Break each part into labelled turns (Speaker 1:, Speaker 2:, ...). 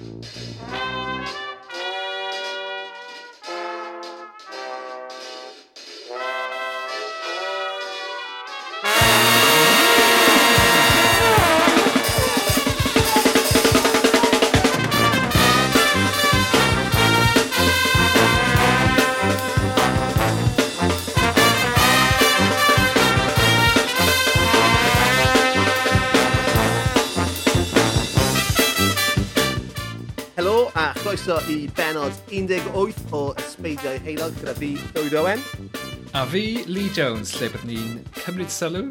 Speaker 1: Música benod 18 o Ysbeidiau Heilog gyda fi, Dwyd Owen.
Speaker 2: A fi, Lee Jones, lle bydd ni'n cymryd sylw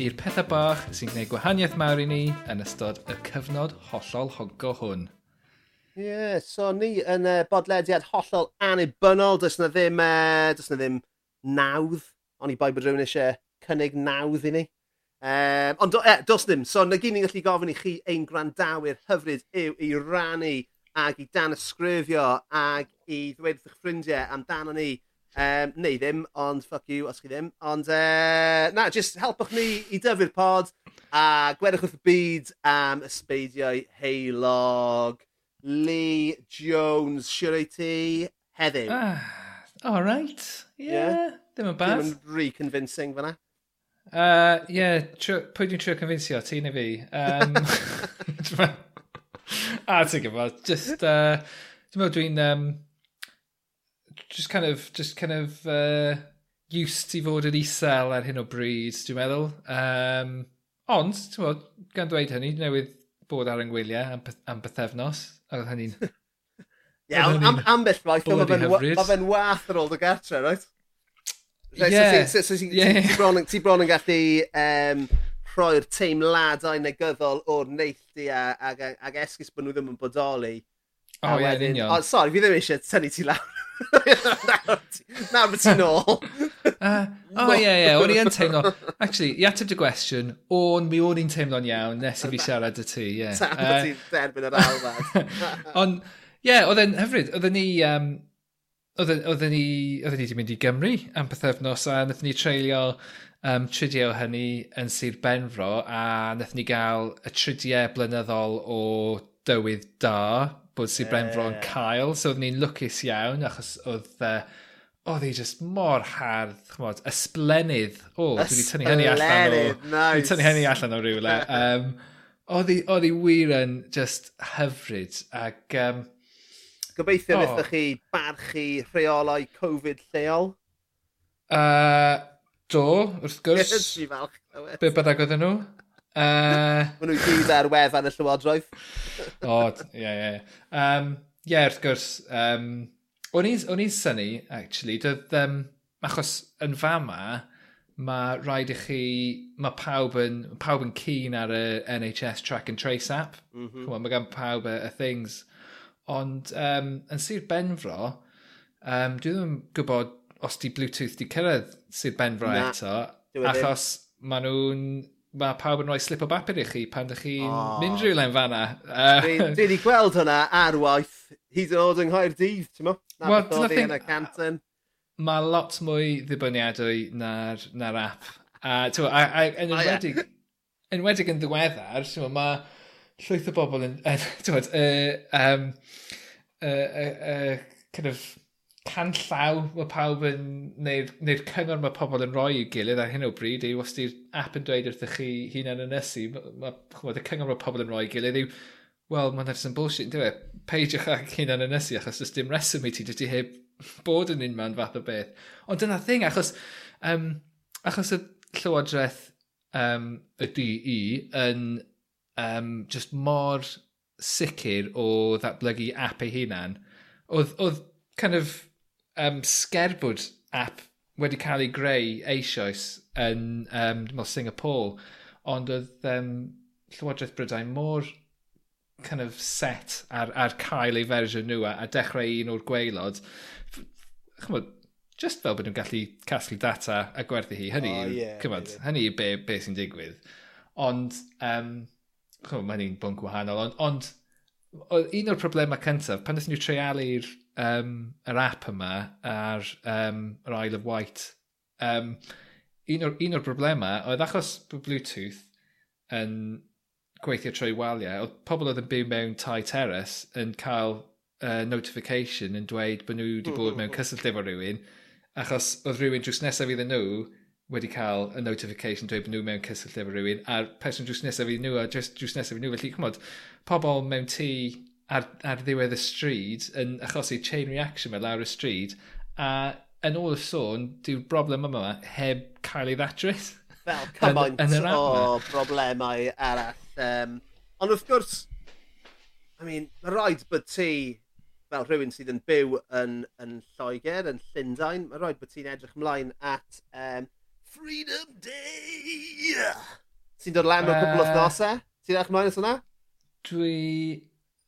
Speaker 2: i'r pethau bach sy'n gwneud gwahaniaeth mawr i ni yn ystod y cyfnod hollol hogo hwn.
Speaker 1: Ie, yeah, so ni yn uh, bodlediad hollol anibynnol, does na ddim, uh, does na ddim nawdd, ond i bai bod rhywun eisiau cynnig nawdd i ni. Um, ond do, eh, dos ddim, so na gyn ni'n gallu gofyn i chi ein gwrandawyr hyfryd yw i rannu ag i dan ysgrifio ag i ddweud wrth eich ffrindiau amdano ni. Um, neu ddim, ond fuck you os chi ddim. Ond uh, na, just helpwch ni i dyfu'r pod a gwedwch wrth y byd am ysbeidiau heilog. Lee Jones, siwr ei ti heddiw?
Speaker 2: Ah, all right. Yeah,
Speaker 1: yeah.
Speaker 2: Ddim yn bad.
Speaker 1: Ddim yn re-convincing fyna.
Speaker 2: Uh, yeah, pwy dwi'n trio convincio, ti neu fi? Um, a ti'n gwybod, just, uh, dwi'n meddwl dwi'n, um, just kind of, just kind of, uh, used i fod yn isel ar hyn o bryd, dwi'n meddwl. Um, ond, ti'n meddwl, gan dweud hynny, newydd bod ar yngwyliau am, am bythefnos, a oedd hynny'n...
Speaker 1: Ie, am, ambell waith, mae fe'n wath ar ôl dy gartre, right? Ie. So,
Speaker 2: so,
Speaker 1: so, so, so,
Speaker 2: so,
Speaker 1: so, so, so, so, so, so, so, so, so, rhoi'r teimladau negyddol o'r neilltu a, ag, ag esgus bod nhw ddim yn bodoli.
Speaker 2: O,
Speaker 1: oh,
Speaker 2: ie, yn union.
Speaker 1: O, sori, fi ddim eisiau tynnu ti lawr. Nawr bod ti'n ôl.
Speaker 2: Ah, o, ie, ie, o'n i yn teimlo... Actually, i ateb dy gwestiwn, o'n mi o'n i'n teimlo'n iawn nes i fi siarad y ti, ie. Yeah.
Speaker 1: Tan bod
Speaker 2: ah.
Speaker 1: ti'n derbyn yr alwad.
Speaker 2: Ond, ie, oedd e'n hyfryd, oedd ni... Um, Oedden ni, oedden ni wedi mynd i Gymru am pethefnos a wnaethon ni treulio um, tridio hynny yn Sir Benfro a wnaethon ni gael y tridiau blynyddol o dywydd da bod Sir. Benfro yn cael. So oedden ni'n lwcus iawn achos oedd... Uh, oedd hi just mor hardd, chmod, ysblenydd. O, oh, dwi wedi tynnu hynny allan o...
Speaker 1: Nice.
Speaker 2: Dwi tynnu hynny allan o rywle. um, oedd hi wir yn just hyfryd. Ac, um,
Speaker 1: Gobeithio
Speaker 2: oh.
Speaker 1: wnaethoch chi barchu rheolau Covid lleol?
Speaker 2: Uh, Do, wrth gwrs.
Speaker 1: Dwi'n falch.
Speaker 2: Be bynnag oedden nhw. Uh...
Speaker 1: Mae nhw gyd ar wefan y Llywodraeth.
Speaker 2: o, ie, ie. Um, ie, wrth gwrs. Um, o'n i'n syni, actually, doedd... Um, achos yn fama, mae rhaid i chi... Mae pawb yn, pawb yn keen ar y NHS Track and Trace app. Mm -hmm. Mae gan pawb y, y things. Ond um, yn Sir Benfro, um, dwi ddim yn gwybod os di Bluetooth di cyrraedd sydd benfro
Speaker 1: Na,
Speaker 2: eto.
Speaker 1: E
Speaker 2: achos maen nhw'n... Mae pawb yn rhoi slip o bapur i chi pan ydych chi'n
Speaker 1: oh.
Speaker 2: mynd rhywle'n yn fanna.
Speaker 1: Dwi wedi gweld hwnna ar waith hyd yn oed yng Nghaerdydd, ti'n mo? Na
Speaker 2: well,
Speaker 1: beth oedd hi yn y canton.
Speaker 2: Mae lot mwy ddibyniadwy na'r, nar app. A, twa, a, a, yn
Speaker 1: enwedig, oh,
Speaker 2: yeah. enwedig yn ddiweddar, mae llwyth o bobl yn... yn twa, uh, um, uh, uh, uh, kind of can llaw mae pawb yn, neu'r, neu cyngor mae pobl yn rhoi i'w gilydd ar hyn o bryd yw os di'r app yn dweud wrthych chi hunan yn ysu, mae ma, y cyngor mae pobl yn rhoi i'w gilydd yw, wel, mae'n edrych yn bullshit, dwi'n dweud, peidiwch ag hunan yn ysu achos does dim reswm i ti, dydy heb bod yn un man fath o beth. Ond dyna thing, achos, um, achos y Llywodraeth um, y DE yn um, just mor sicr o ddatblygu app ei hunan, oedd, oedd kind of um, sgerbwd app wedi cael ei greu eisoes yn um, well, Singapore, ond oedd um, Llywodraeth Brydain mor kind of set ar, ar cael ei fersiwn nhw a, a dechrau un o'r gweilod, chymod, just fel bod nhw'n gallu casglu data a gwerthu hi, hynny, oh,
Speaker 1: yeah,
Speaker 2: chymod,
Speaker 1: yeah.
Speaker 2: hynny yw be, be sy'n digwydd. Ond, um, chymod, mae hynny'n bwnc wahanol, ond, ond un o'r problemau cyntaf, pan ddyn nhw treialu'r um, yr app yma ar um, yr Isle of Wight. Um, un o'r, un o'r broblemau oedd achos Bluetooth yn gweithio trwy waliau, oedd pobl oedd yn byw mewn tai terrace yn cael uh, notification yn dweud bod nhw wedi bod mewn cysyllt efo rhywun, achos oedd rhywun drws nesaf iddyn nhw wedi cael y notification dweud bod nhw mewn cysyllt efo rhywun, a'r person drws nesaf iddyn nhw a drws nesaf iddyn nhw. Felly, chymod, pobl mewn tŷ ar, ar ddiwedd y stryd yn achosi chain reaction fel lawr y stryd a yn ôl y sôn dyw'r broblem yma heb cael ei ddatrys.
Speaker 1: Fel cymaint
Speaker 2: yn, yn
Speaker 1: o broblemau arall. Um, ond wrth gwrs, I mean, mae rhaid bod ti fel rhywun sydd yn byw yn, yn Lloegr, yn Llundain, mae rhaid bod ti'n edrych ymlaen at um, Freedom Day! Ti'n dod lan o'r cwbl o ddosau? Ti'n edrych ymlaen at hwnna?
Speaker 2: Dwi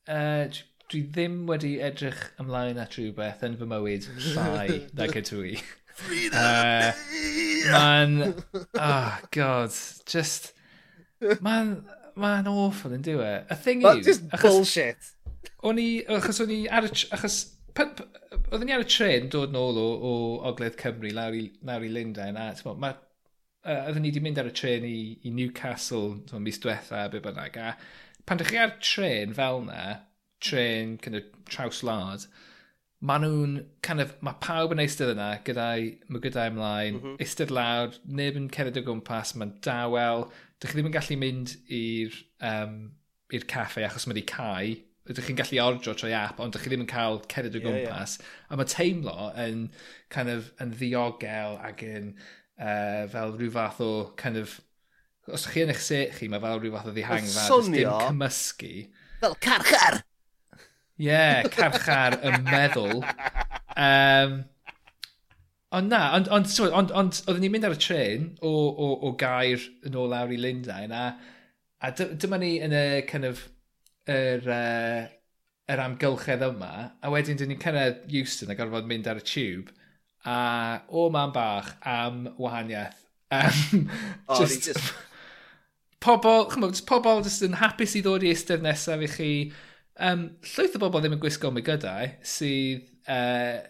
Speaker 2: uh, dwi ddim wedi edrych ymlaen at rhywbeth yn fy mywyd llai na
Speaker 1: Catwy.
Speaker 2: uh, man, oh god, just, man, man awful yn diwe. Y thing yw...
Speaker 1: just
Speaker 2: achos,
Speaker 1: bullshit.
Speaker 2: O'n i, achos o'n i ar y, achos, oedden ni ar y tren dod nôl o, o Ogledd Cymru lawr i, lawr i Lundain, a tymo, ma, uh, oedden ni wedi mynd ar y tren i, i Newcastle, tymo, mis diwetha, a be bynnag, a pan ydych chi ar tren fel na, tren kind of, traws wlad, maen nhw'n kind of, mae pawb yn eistedd yna gyda'i mygydau ymlaen, mm -hmm. eistedd lawr, neb yn cered o gwmpas, mae'n dawel, dych chi ddim yn gallu mynd i'r um, i'r caffe achos mae wedi cae, ydych chi'n gallu ordro trwy app, ond ydych chi ddim yn cael cered o
Speaker 1: gwmpas. Yeah,
Speaker 2: yeah. A mae teimlo yn, kind of, yn ddiogel ac yn uh, fel rhyw fath o kind of os chi yn eich set chi, mae fel rhyw fath o ddihangfa. Swnio. Dim cymysgu.
Speaker 1: Fel carchar!
Speaker 2: Ie, yeah, carchar y meddwl. Um, ond na, ond on, on, on, on, oedden ni'n mynd ar y tren o, o, o Gair yn ôl lawr i Lundain a, a dyma ni yn y kind of, yr, uh, yr amgylchedd yma a wedyn dyn ni'n cyrraedd Houston a gorfod mynd ar y tube a o man bach am wahaniaeth Um,
Speaker 1: oh, just... just
Speaker 2: pobl, chymod, pobl jyst yn hapus i ddod i eistedd nesaf i chi. Um, llwyth o bobl ddim yn gwisgo mi gydau sydd, uh,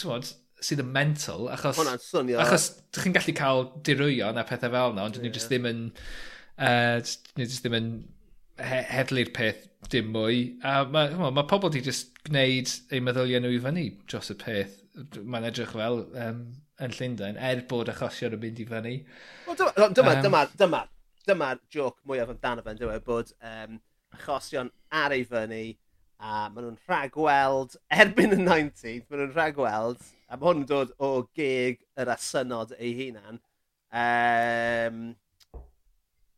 Speaker 2: tywod, sydd yn mental, achos...
Speaker 1: Hwna'n swnio...
Speaker 2: Achos chi'n gallu cael dirwyon a pethau fel yna, ond yeah. ni jyst ddim yn... Uh, ni jyst ddim yn he heddlu'r peth dim mwy. A mae ma, ma pobl wedi jyst gwneud eu meddyliau nhw i fyny dros y peth. Mae'n edrych fel um, yn Llundain, er bod achosion yn mynd i fyny.
Speaker 1: Well, dyma, dyma,
Speaker 2: um,
Speaker 1: dyma, dyma, dyma'r joc mwyaf amdano fe'n dweud bod um, achosion ar ei fyny, a maen nhw'n rhagweld, erbyn y 19th, maen nhw'n rhagweld, a mae hwn yn dod o geg yr asynod ei hunan. Um,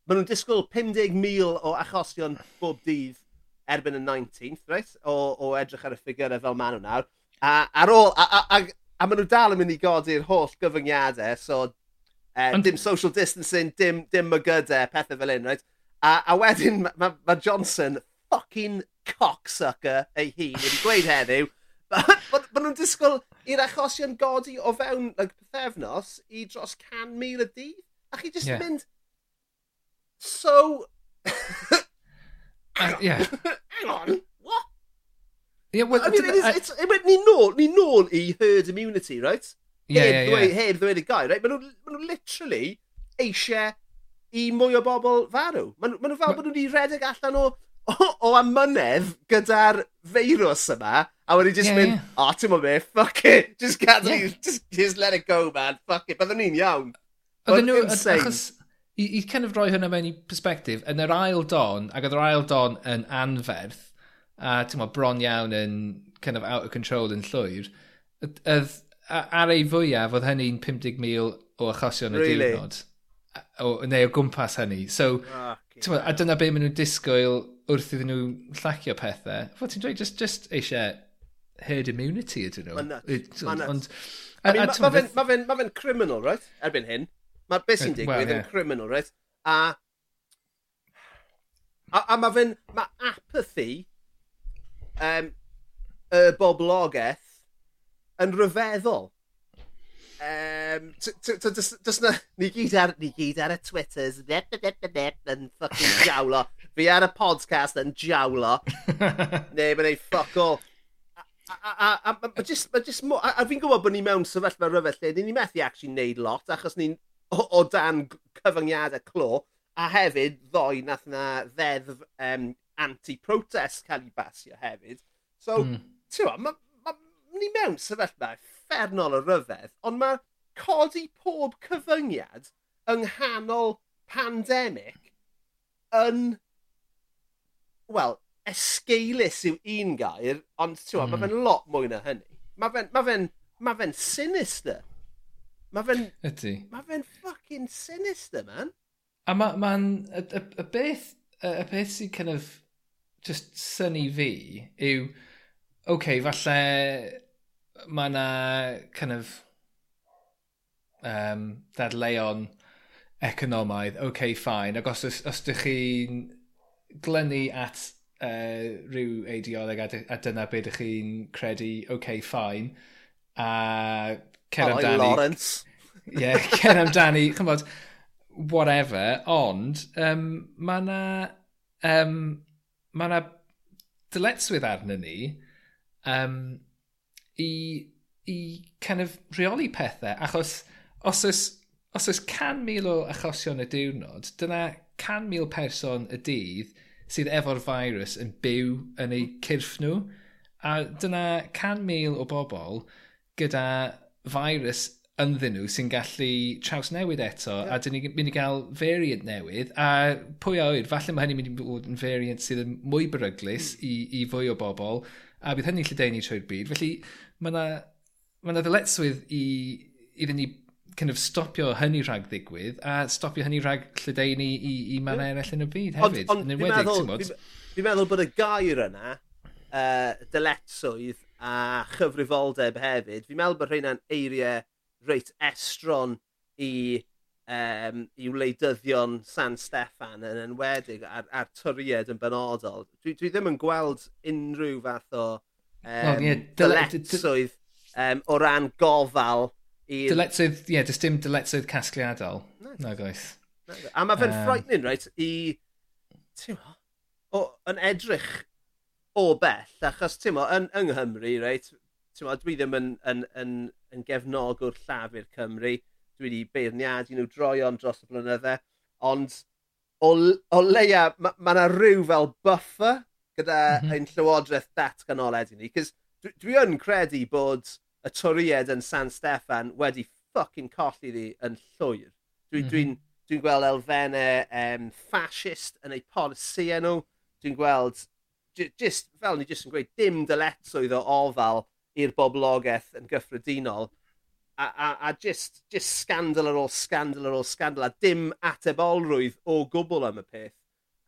Speaker 1: maen nhw'n disgwyl 50,000 o achosion bob dydd erbyn y 19th, right? O, o edrych ar y ffigurau fel maen nhw nawr. A, ar ôl, a, a, a, a maen nhw dal yn mynd i godi'r holl gyfyngiadau, so Uh,
Speaker 2: And...
Speaker 1: Dim social distancing, dim, dim mygydau, pethau fel un, right? A, a wedyn mae ma, ma Johnson, fucking cocksucker ei hun, wedi gweud heddiw, bod nhw'n disgwyl i'r achosion godi o fewn like, pethefnos i dros 100,000 y dydd. A chi jyst yeah. mynd... So...
Speaker 2: Uh, yeah.
Speaker 1: Hang on. What?
Speaker 2: Yeah, well,
Speaker 1: I mean, it is, it's, it ni nôl, ni nôl i herd immunity, right? yeah,
Speaker 2: yeah,
Speaker 1: ddweud,
Speaker 2: yeah.
Speaker 1: heb ddweud y gair, right? maen nhw, maen nhw literally eisiau i mwy o bobl farw. Maen, ma nhw fel
Speaker 2: Ma...
Speaker 1: bod nhw wedi redeg allan o, o, o amynedd gyda'r feirws yma, a wedi just
Speaker 2: yeah,
Speaker 1: mynd,
Speaker 2: yeah.
Speaker 1: oh, ti'n mwyn beth, fuck it, just
Speaker 2: gadw
Speaker 1: yeah. just, just let it go, man, fuck it, byddwn ni'n iawn.
Speaker 2: Oedden nhw, achos, i, i kind of roi hwnna mewn i perspektif, yn yr ail don, ac oedd yr ail don yn anferth, a ti'n bron iawn yn kind of out of control yn llwyr, oedd ar ei fwyaf, oedd hynny'n 50,000 o achosion y
Speaker 1: really?
Speaker 2: diwrnod. O, neu o gwmpas hynny. So, ah, ma, a dyna be maen nhw'n disgwyl wrth iddyn nhw llacio pethau. Fod ti'n dweud, just, just eisiau herd immunity ydyn nhw. Ond...
Speaker 1: Mae fe'n criminal, right? Erbyn hyn. Mae'r beth sy'n digwydd
Speaker 2: well,
Speaker 1: yeah.
Speaker 2: yn
Speaker 1: criminal, right? A... A, a mae fe'n... Mae apathy um, y boblogaeth yn ryfeddol. Um, does na... Ni gyd ar, ni gyd ar y Twitters yn ffucking jawlo. Fi ar y podcast yn jawlo. Neb yn ei ffuck all. A, a, a, a, just, a, just mo, a, a fi'n gwybod bod ni mewn sefyllfa rhyfedd lle ni'n methu actually neud lot achos ni'n o, o dan cyfyngiadau clo a hefyd ddoe nath na ddeddf um, anti-protest cael ei basio hefyd. So, mm. ti'n ma, ni mewn sefyllfa effernol o ryfedd, ond mae codi pob cyfyngiad yng nghanol pandemig yn, wel, esgeilus yw un gair, ond ti'n mm. mae fe'n hmm. lot mwy na hynny. Mae fe'n ma fe, ma fe sinister. Mae fe'n...
Speaker 2: Ydy.
Speaker 1: Mae fe'n fucking sinister, man.
Speaker 2: A mae'n... Ma, y, y, y, beth, y y beth sy'n kind of just syni fi yw, Oce, okay, falle mae yna kind of um, dadleuon economaidd, okay, fine. Ac os, os ydych chi'n glynu at uh, rhyw eidioleg a, a dyna beth ydych chi'n credu, okay, fine, a cer
Speaker 1: amdani... Lawrence.
Speaker 2: Ie, yeah, cer amdani, chymod, whatever, ond um, mae yna... Um, mae yna dyletswydd arnyn ni um, i, i kind of rheoli pethau. Achos os oes, os oes can mil o achosion y diwrnod, dyna can mil person y dydd sydd efo'r virus yn byw yn eu cyrff nhw. A dyna can mil o bobl gyda virus ynddyn nhw sy'n gallu traws newid eto yeah. a dyn ni'n mynd i gael variant newydd a pwy a oed, falle mae hynny'n mynd i fod yn variant sydd yn mwy beryglis mm. i, i fwy o bobl a bydd hynny'n lledaenu trwy'r byd. Felly mae yna, ma ddyletswydd i, iddyn ni kind of stopio hynny rhag ddigwydd a stopio hynny rhag lledaenu i, i mannau eraill yn y byd hefyd. Ond,
Speaker 1: ond fi'n meddwl, fi meddwl bod y gair yna, uh, dyletswydd a chyfrifoldeb hefyd, fi'n meddwl bod rheina'n eiriau reit estron i um, i wleidyddion San Steffan yn enwedig a'r, ar tyried yn benodol. Dwi, dwi ddim yn gweld unrhyw fath o um, oh, yeah. dyletswydd um, o ran gofal
Speaker 2: i... Dyletswydd, ie, yeah, dys dim dyletswydd casgliadol. Na goes.
Speaker 1: A mae fe'n um, frightening, right, i... Ti'n o, yn edrych o bell, achos ti'n yn, yng Nghymru, right, ti'n dwi ddim yn, yn, yn, yn gefnog o'r llaf i'r Cymru, dwi wedi beirniadu nhw droion dros y blynydde, ond o, o leia mae yna ma, ma rhyw fel buffer gyda mm -hmm. ein llywodraeth datganoled i ni, cys dwi, dwi yn credu bod y toried yn San Steffan wedi ffucking colli ddi yn llwyr. Mhm. Dwi'n mm -hmm. dwi, dwi gweld elfennau um, fascist yn eu polisïau nhw. Dwi'n gweld, just, fel ni jyst yn gweud, dim dyletswydd o ofal i'r boblogaeth yn gyffredinol a, a, a just, just scandal ar ôl scandal ar ôl scandal a dim atebolrwydd o gwbl am y peth.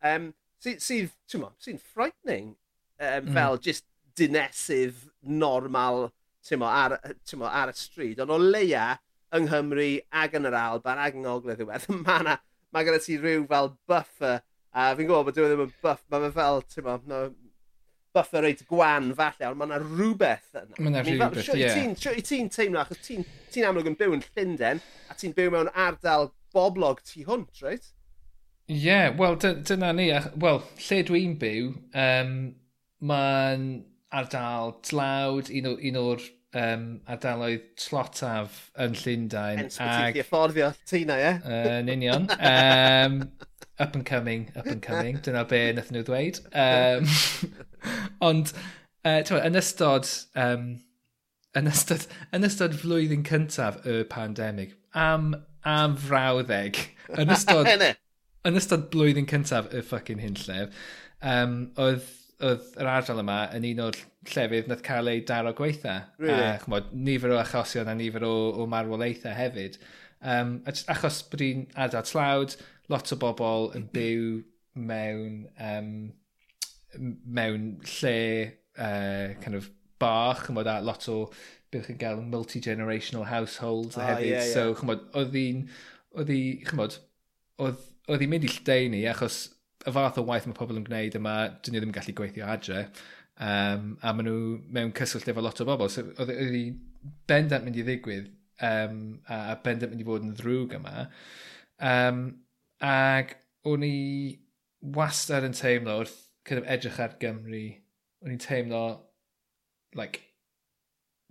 Speaker 1: Um, sy'n sy, sy, sy frightening um, mm. fel just dinesydd normal tymo, ar, tymo, ar y stryd. Ond o leia yng Nghymru ag yn yr Alban ag yng Ngogledd Iwedd, mae yna, mae gyda ti rhyw fel buffer, a fi'n gwybod bod dwi ddim yn buff, mae fe fel, tymo, no, buffer reit gwan falle, ond mae yna rhywbeth yna.
Speaker 2: Mae yna rhywbeth, ie.
Speaker 1: Siwr i ti'n teimlo, achos ti'n ti amlwg yn byw yn Llundain, a ti'n byw mewn ardal boblog tu hwnt, reit?
Speaker 2: Ie, yeah, wel, dyna ni. Wel, lle dwi'n byw, um, mae'n ardal tlawd, un, o, un o'r um, ardaloedd tlotaf yn Llundain.
Speaker 1: Hence, ag... ti'n fforddio tina, ie?
Speaker 2: Yn union. Um, up and coming, up and coming. Dyna be nath nhw ddweud. Um, ond, uh, ti'n yn ystod... Um, yn ystod, yn ystod flwyddyn cyntaf y pandemig, am, am frawddeg, yn ystod, yn ystod blwyddyn cyntaf y ffucking hyn llef, um, oedd, oedd yr ardal yma yn un o'r llefydd nath cael ei daro gweitha. Really? A, chmod, nifer o achosion a nifer o, o marwolaethau hefyd. Um, achos bod hi'n ardal tlawd, lot o bobl yn byw mewn um, mewn lle uh, kind of bach, chymod, a lot o bych chi'n gael multi-generational households a ah, hefyd. Yeah, yeah. So, chymod, oedd hi'n, oedd hi, chymod, oedd hi'n mynd i lleini achos y fath o waith mae pobl yn gwneud yma, dyn nhw ddim yn gallu gweithio adre. Um, a maen nhw mewn cyswllt efo lot o bobl. So, oedd hi bendant mynd i ddigwydd um, a bendant mynd i fod yn ddrwg yma. Um, Ac o'n i wastad yn teimlo wrth kind of edrych ar Gymru, o'n i'n teimlo, like,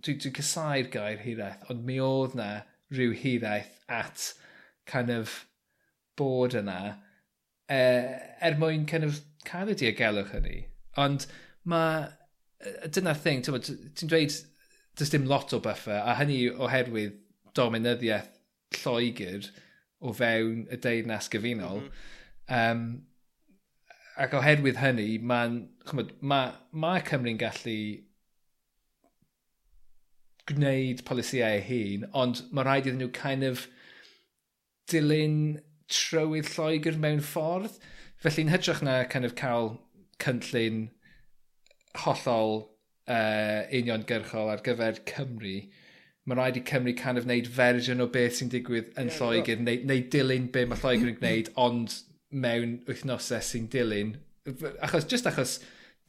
Speaker 2: dwi'n dwi casau'r gair hiraeth, ond mi oedd na rhyw hiraeth at kind of bod yna uh, er mwyn kind of cael y diogelwch hynny. Ond mae, dyna'r thing, ti'n dweud, does dim lot o buffer, a hynny oherwydd dominyddiaeth Lloegr, o fewn y deyrnas gyfunol. Mm -hmm. um, ac oherwydd hynny, mae'n... Mae, mae Cymru'n gallu gwneud polisiau eu hun, ond mae rhaid iddyn nhw kind of dilyn trywydd Lloegr mewn ffordd. Felly'n hytrach na kind of cael cynllun hollol uh, uniongyrchol ar gyfer Cymru, mae rhaid i Cymru kind of wneud fersiwn o beth sy'n digwydd yn yeah, Lloegr neu, neu dilyn be mae Lloegr yn gwneud ond mewn wythnosau sy'n dilyn achos just achos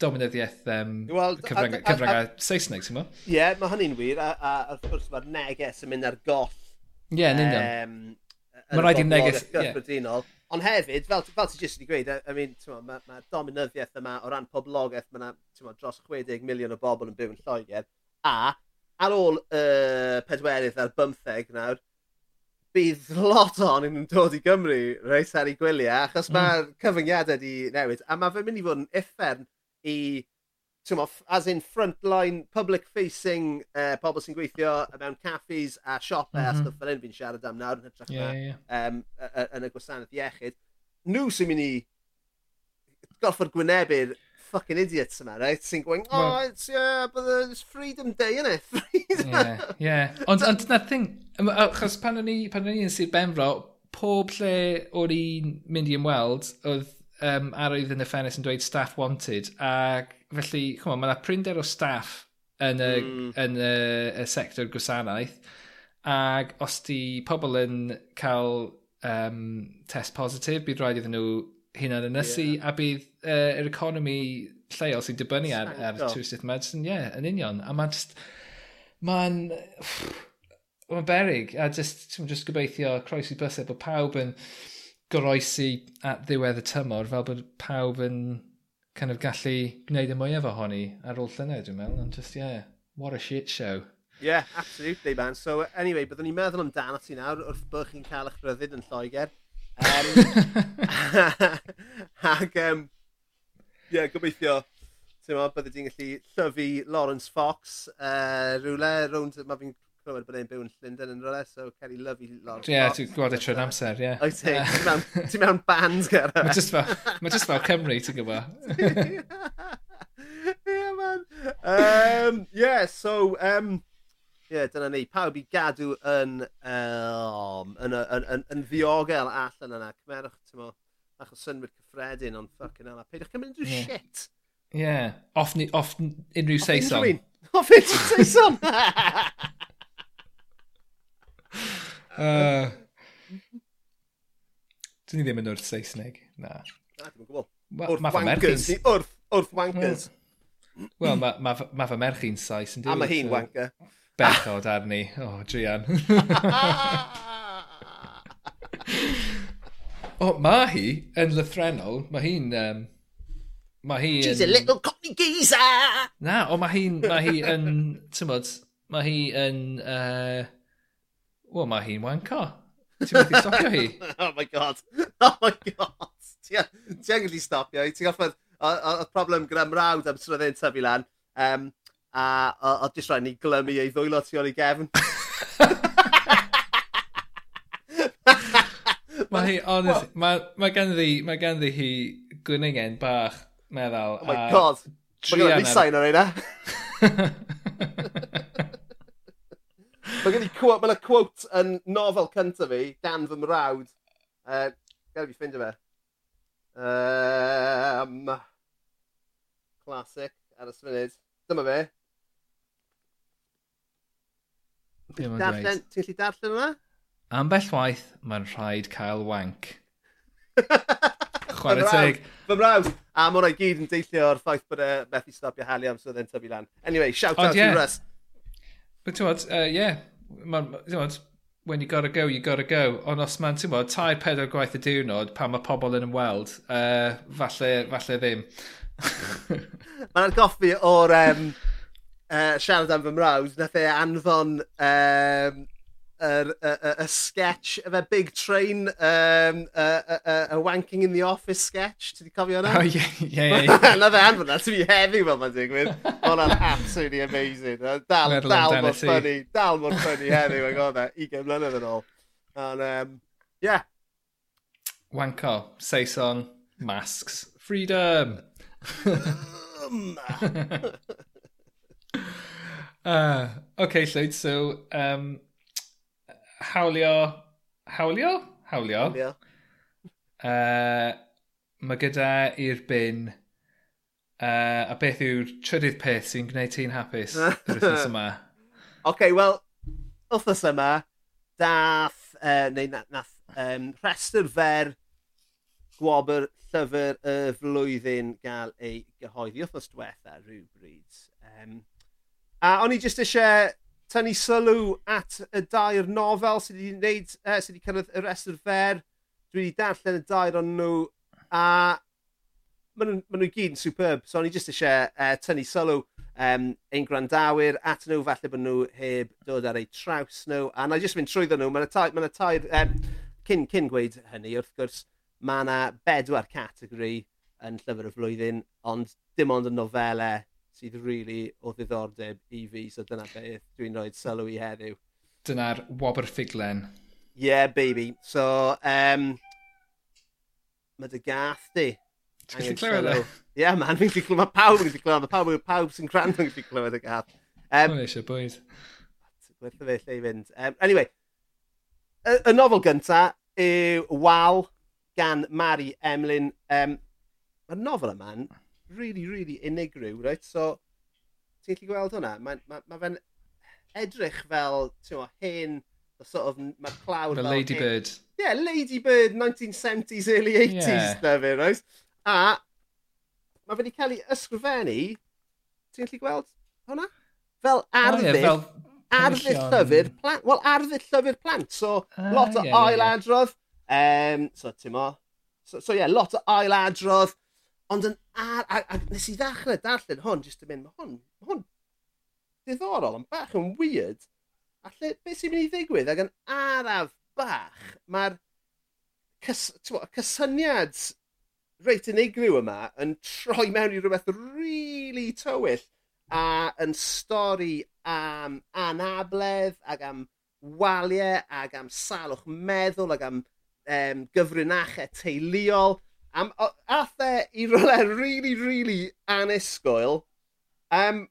Speaker 2: dominyddiaeth um, well, cyfryngau Saesneg ti'n mo?
Speaker 1: Ie, yeah, mae hynny'n wir a, a, a wrth gwrs mae'r neges yn mynd ar goll
Speaker 2: Ie, yeah, yn union. Um, mae rhaid i'r neges...
Speaker 1: Yeah. Ond hefyd, fel, fel ti jyst wedi gweud, I mean, mae ma, ma dominyddiaeth yma o ran poblogaeth, mae dros 60 miliwn o bobl yn byw yn Lloegr, a ar ôl y uh, pedwerydd a'r bymtheg nawr, bydd lot on yn dod i Gymru reis ar ei gwyliau, e, achos mm. mae'r cyfyngiadau wedi newid, a mae fe'n mynd i fod yn effern i, mo, as in frontline, public-facing uh, pobl sy'n gweithio mewn caffis a siopau mm -hmm. a stwff fel un fi'n siarad am nawr yn hytrach yeah, yeah. Um, yn y gwasanaeth iechyd. Nhw sy'n mynd i gorfod gwynebu'r fucking idiots yma, right? Sy'n gwein, oh, well, it's, yeah, but uh, it's Freedom Day, innit?
Speaker 2: Freedom! yeah, yeah. Ond, ond na thing, achos pan o'n i, pan o'n i yn Sir Benfro, pob lle o'n i'n mynd i ymweld, oedd um, arwydd yn y ffenest yn dweud staff wanted, ac felly, chwma, mae yna prinder o staff yn y, mm. yn y, y sector gwasanaeth, ac os di pobl yn cael um, test positif, bydd rhaid iddyn nhw hunan ynysu yeah. a bydd uh, yr economi lleol sy'n dibynnu ar, ar twristiaeth medicine, ie, yeah, yn union. A mae'n just, mae'n, mae'n berig. A just, ti'n just gobeithio croesi bysau bod pawb yn goroesi at ddiwedd y tymor fel bod pawb yn kind of gallu gwneud y mwyaf ohoni ar ôl llynedd, dwi'n meddwl. Ond just, yeah, what a shit show.
Speaker 1: Yeah, absolutely, man. So, anyway, byddwn ni'n meddwl amdano ti nawr wrth bod chi'n cael eich rhyddid yn Lloegr. Um, ac, um, yeah, gobeithio, ti'n meddwl, byddai di'n gallu llyfu Lawrence Fox uh, rhywle, rownd, mae fi'n clywed bod e'n byw yn Llundain yn rhywle, so cer i lyfu
Speaker 2: Lawrence yeah, Fox. Ie, ti'n gwybod e trwy'n amser, ie.
Speaker 1: Oes ti, ti'n mewn band gyda.
Speaker 2: Mae just fel, mae just fel Cymru, ti'n gwybod.
Speaker 1: Ie, man. Um, yeah, so, um, Ie, dyna ni. Pawb i gadw yn, um, yn, yn, yn, yn ddiogel allan yna. Cymerwch, ti'n mo, bach o synwyr cyffredin, ond ffucking hell. Peidwch cymryd unrhyw yeah. shit.
Speaker 2: Ie, yeah. off, ni, off unrhyw seison.
Speaker 1: Off unrhyw seison!
Speaker 2: uh, Dyn ni ddim yn wrth Saesneg, na.
Speaker 1: Na, ddim gwybod. Wrth wankers. Wrth, wrth wankers.
Speaker 2: Wel, mae ma, ma, fy merch i'n Saes,
Speaker 1: yn. A mae hi'n wanker
Speaker 2: bechod arni. O, oh, Drian. o, oh, mae hi yn lythrenol. Mae hi'n... Um, mae hi
Speaker 1: She's yn... a little cockney geezer!
Speaker 2: Na, o, oh, mae hi'n... Mae hi yn... Tymod, mae hi yn... Uh, Wel, mae hi'n wanco. Ti'n methu stopio hi?
Speaker 1: oh my god. Oh my god. Ti'n gallu stopio hi. Ti'n goffod... Oedd problem gyda mrawd am sydd oedd e'n tyfu lan. Um, a oedd jyst rhaid ni glymu ei ddwylo tu ôl i gefn.
Speaker 2: mae hi, honest, mae ma ganddi, mae ganddi hi gwningen bach meddwl.
Speaker 1: Oh my god, mae gen i sain ar eina. Mae gen i quote, mae'n quote yn nofel cyntaf fi, dan fy mrawd. Uh, Gael fi ffeindio fe. Um, classic, ar y sfynud. Dyma fe. Ti'n gallu darllen hwnna?
Speaker 2: Ambell waith, mae'n rhaid cael wank. Chwarae teg.
Speaker 1: Fy mrawd. A mae hwnna gyd yn deillio o'r ffaith bod e methu stopio hali am sydd yn tyfu lan. Anyway, shout out yeah. to Russ.
Speaker 2: But ti'n bod, uh, yeah, ti'n bod, when you gotta go, you gotta go. Ond os mae'n, ti'n bod, tair pedwar gwaith y diwrnod pan mae pobl yn ymweld, uh, falle, falle ddim.
Speaker 1: mae'n goffi o'r um, uh, siarad am fy mrawd, nath e anfon um, yr, y, y, y sketch, of a Big Train, um, y, y, y, y Wanking in the Office sketch, ti di cofio hwnna?
Speaker 2: Oh, ie, ie, ie.
Speaker 1: Na fe anfon na, ti'n fi heddiw fel mae'n digwydd. Hwna'n absolutely amazing. Dal, dal mor ffynnu, dal mor ffynnu heddiw, ag oedd e, 20 mlynedd yn ôl. Ond, um, yeah.
Speaker 2: Wanko, Saison, masks, freedom.
Speaker 1: um,
Speaker 2: uh, OK, Llywyd, so... Um, hawlio... Hawlio? Hawlio.
Speaker 1: Hawlio.
Speaker 2: Uh, mae gyda i'r bin... Uh, a beth yw'r trydydd peth sy'n gwneud ti'n hapus yr wythnos yma?
Speaker 1: OK, wel, wythnos yma, dath, uh, neu nath, nath um, rhestr fer gwobr llyfr y flwyddyn gael ei gyhoeddi wythnos diwetha rhywbryd. Um, A o'n i jyst eisiau tynnu sylw at y dair nofel sydd wedi wneud, uh, sydd wedi cyrraedd y rest o'r fer. Dwi wedi darllen y dair o'n nhw a maen nhw, ma nhw gyd yn superb. So o'n i jyst eisiau uh, tynnu sylw um, ein grandawyr at nhw, falle bod nhw heb dod ar eu traws nhw. A na i jyst mynd trwyddo nhw, mae'n y tair, mae tair um, cyn, cyn gweud hynny wrth gwrs, mae yna bedwar categori yn llyfr y flwyddyn, ond dim ond y nofelau sydd rili really o ddiddordeb i fi, so dyna beth dwi'n rhoi sylw i heddiw.
Speaker 2: Dyna'r wobr ffiglen.
Speaker 1: Yeah, baby. So, um, mae dy gath di.
Speaker 2: Ti'n gallu clywed e?
Speaker 1: Ie, yeah, man, fi'n gallu clywed, mae pawb yn gallu clywed, mae pawb, pawb sy'n gwrando yn gallu clywed y gath. Um,
Speaker 2: Mae'n eisiau bwyd.
Speaker 1: Gwerthu fe lle i fynd. Um, anyway, y, y nofel gynta yw Wal gan Mari Emlyn. Um, Mae'r nofel yma'n really, really unigryw, right? So, ti'n gallu gweld hwnna? Mae ma, ma fe'n edrych fel, ti'n o, hen, the sort of, mae'r clawr fel...
Speaker 2: Lady
Speaker 1: hen.
Speaker 2: Bird.
Speaker 1: Yeah, Lady Bird, 1970s, early 80s, yeah. na fi, right? A, mae fe wedi cael ei ysgrifennu, ti'n gallu gweld hwnna? Fel
Speaker 2: arddif, oh,
Speaker 1: yeah,
Speaker 2: fel... arddif
Speaker 1: llyfr plant. Wel, arddull llyfr plant, so
Speaker 2: uh,
Speaker 1: lot o
Speaker 2: yeah,
Speaker 1: ailadrodd. Um, so, ti'n mo, So, so yeah, lot o ailadrodd, Ond yn ar... A, a nes i ddechrau darllen hwn, jyst yn mynd, mae hwn, ma hwn diddorol, yn bach yn weird. A lle, beth sy'n mynd i ddigwydd? Ac yn araf bach, mae'r cys, twa, cysyniad reit unigryw yma yn troi mewn i rhywbeth really tywyll a yn stori am anabledd ac am waliau ac am salwch meddwl ac am um, gyfrinachau teuluol Am, o, ath e i rolau e really, really anusgoel. Um,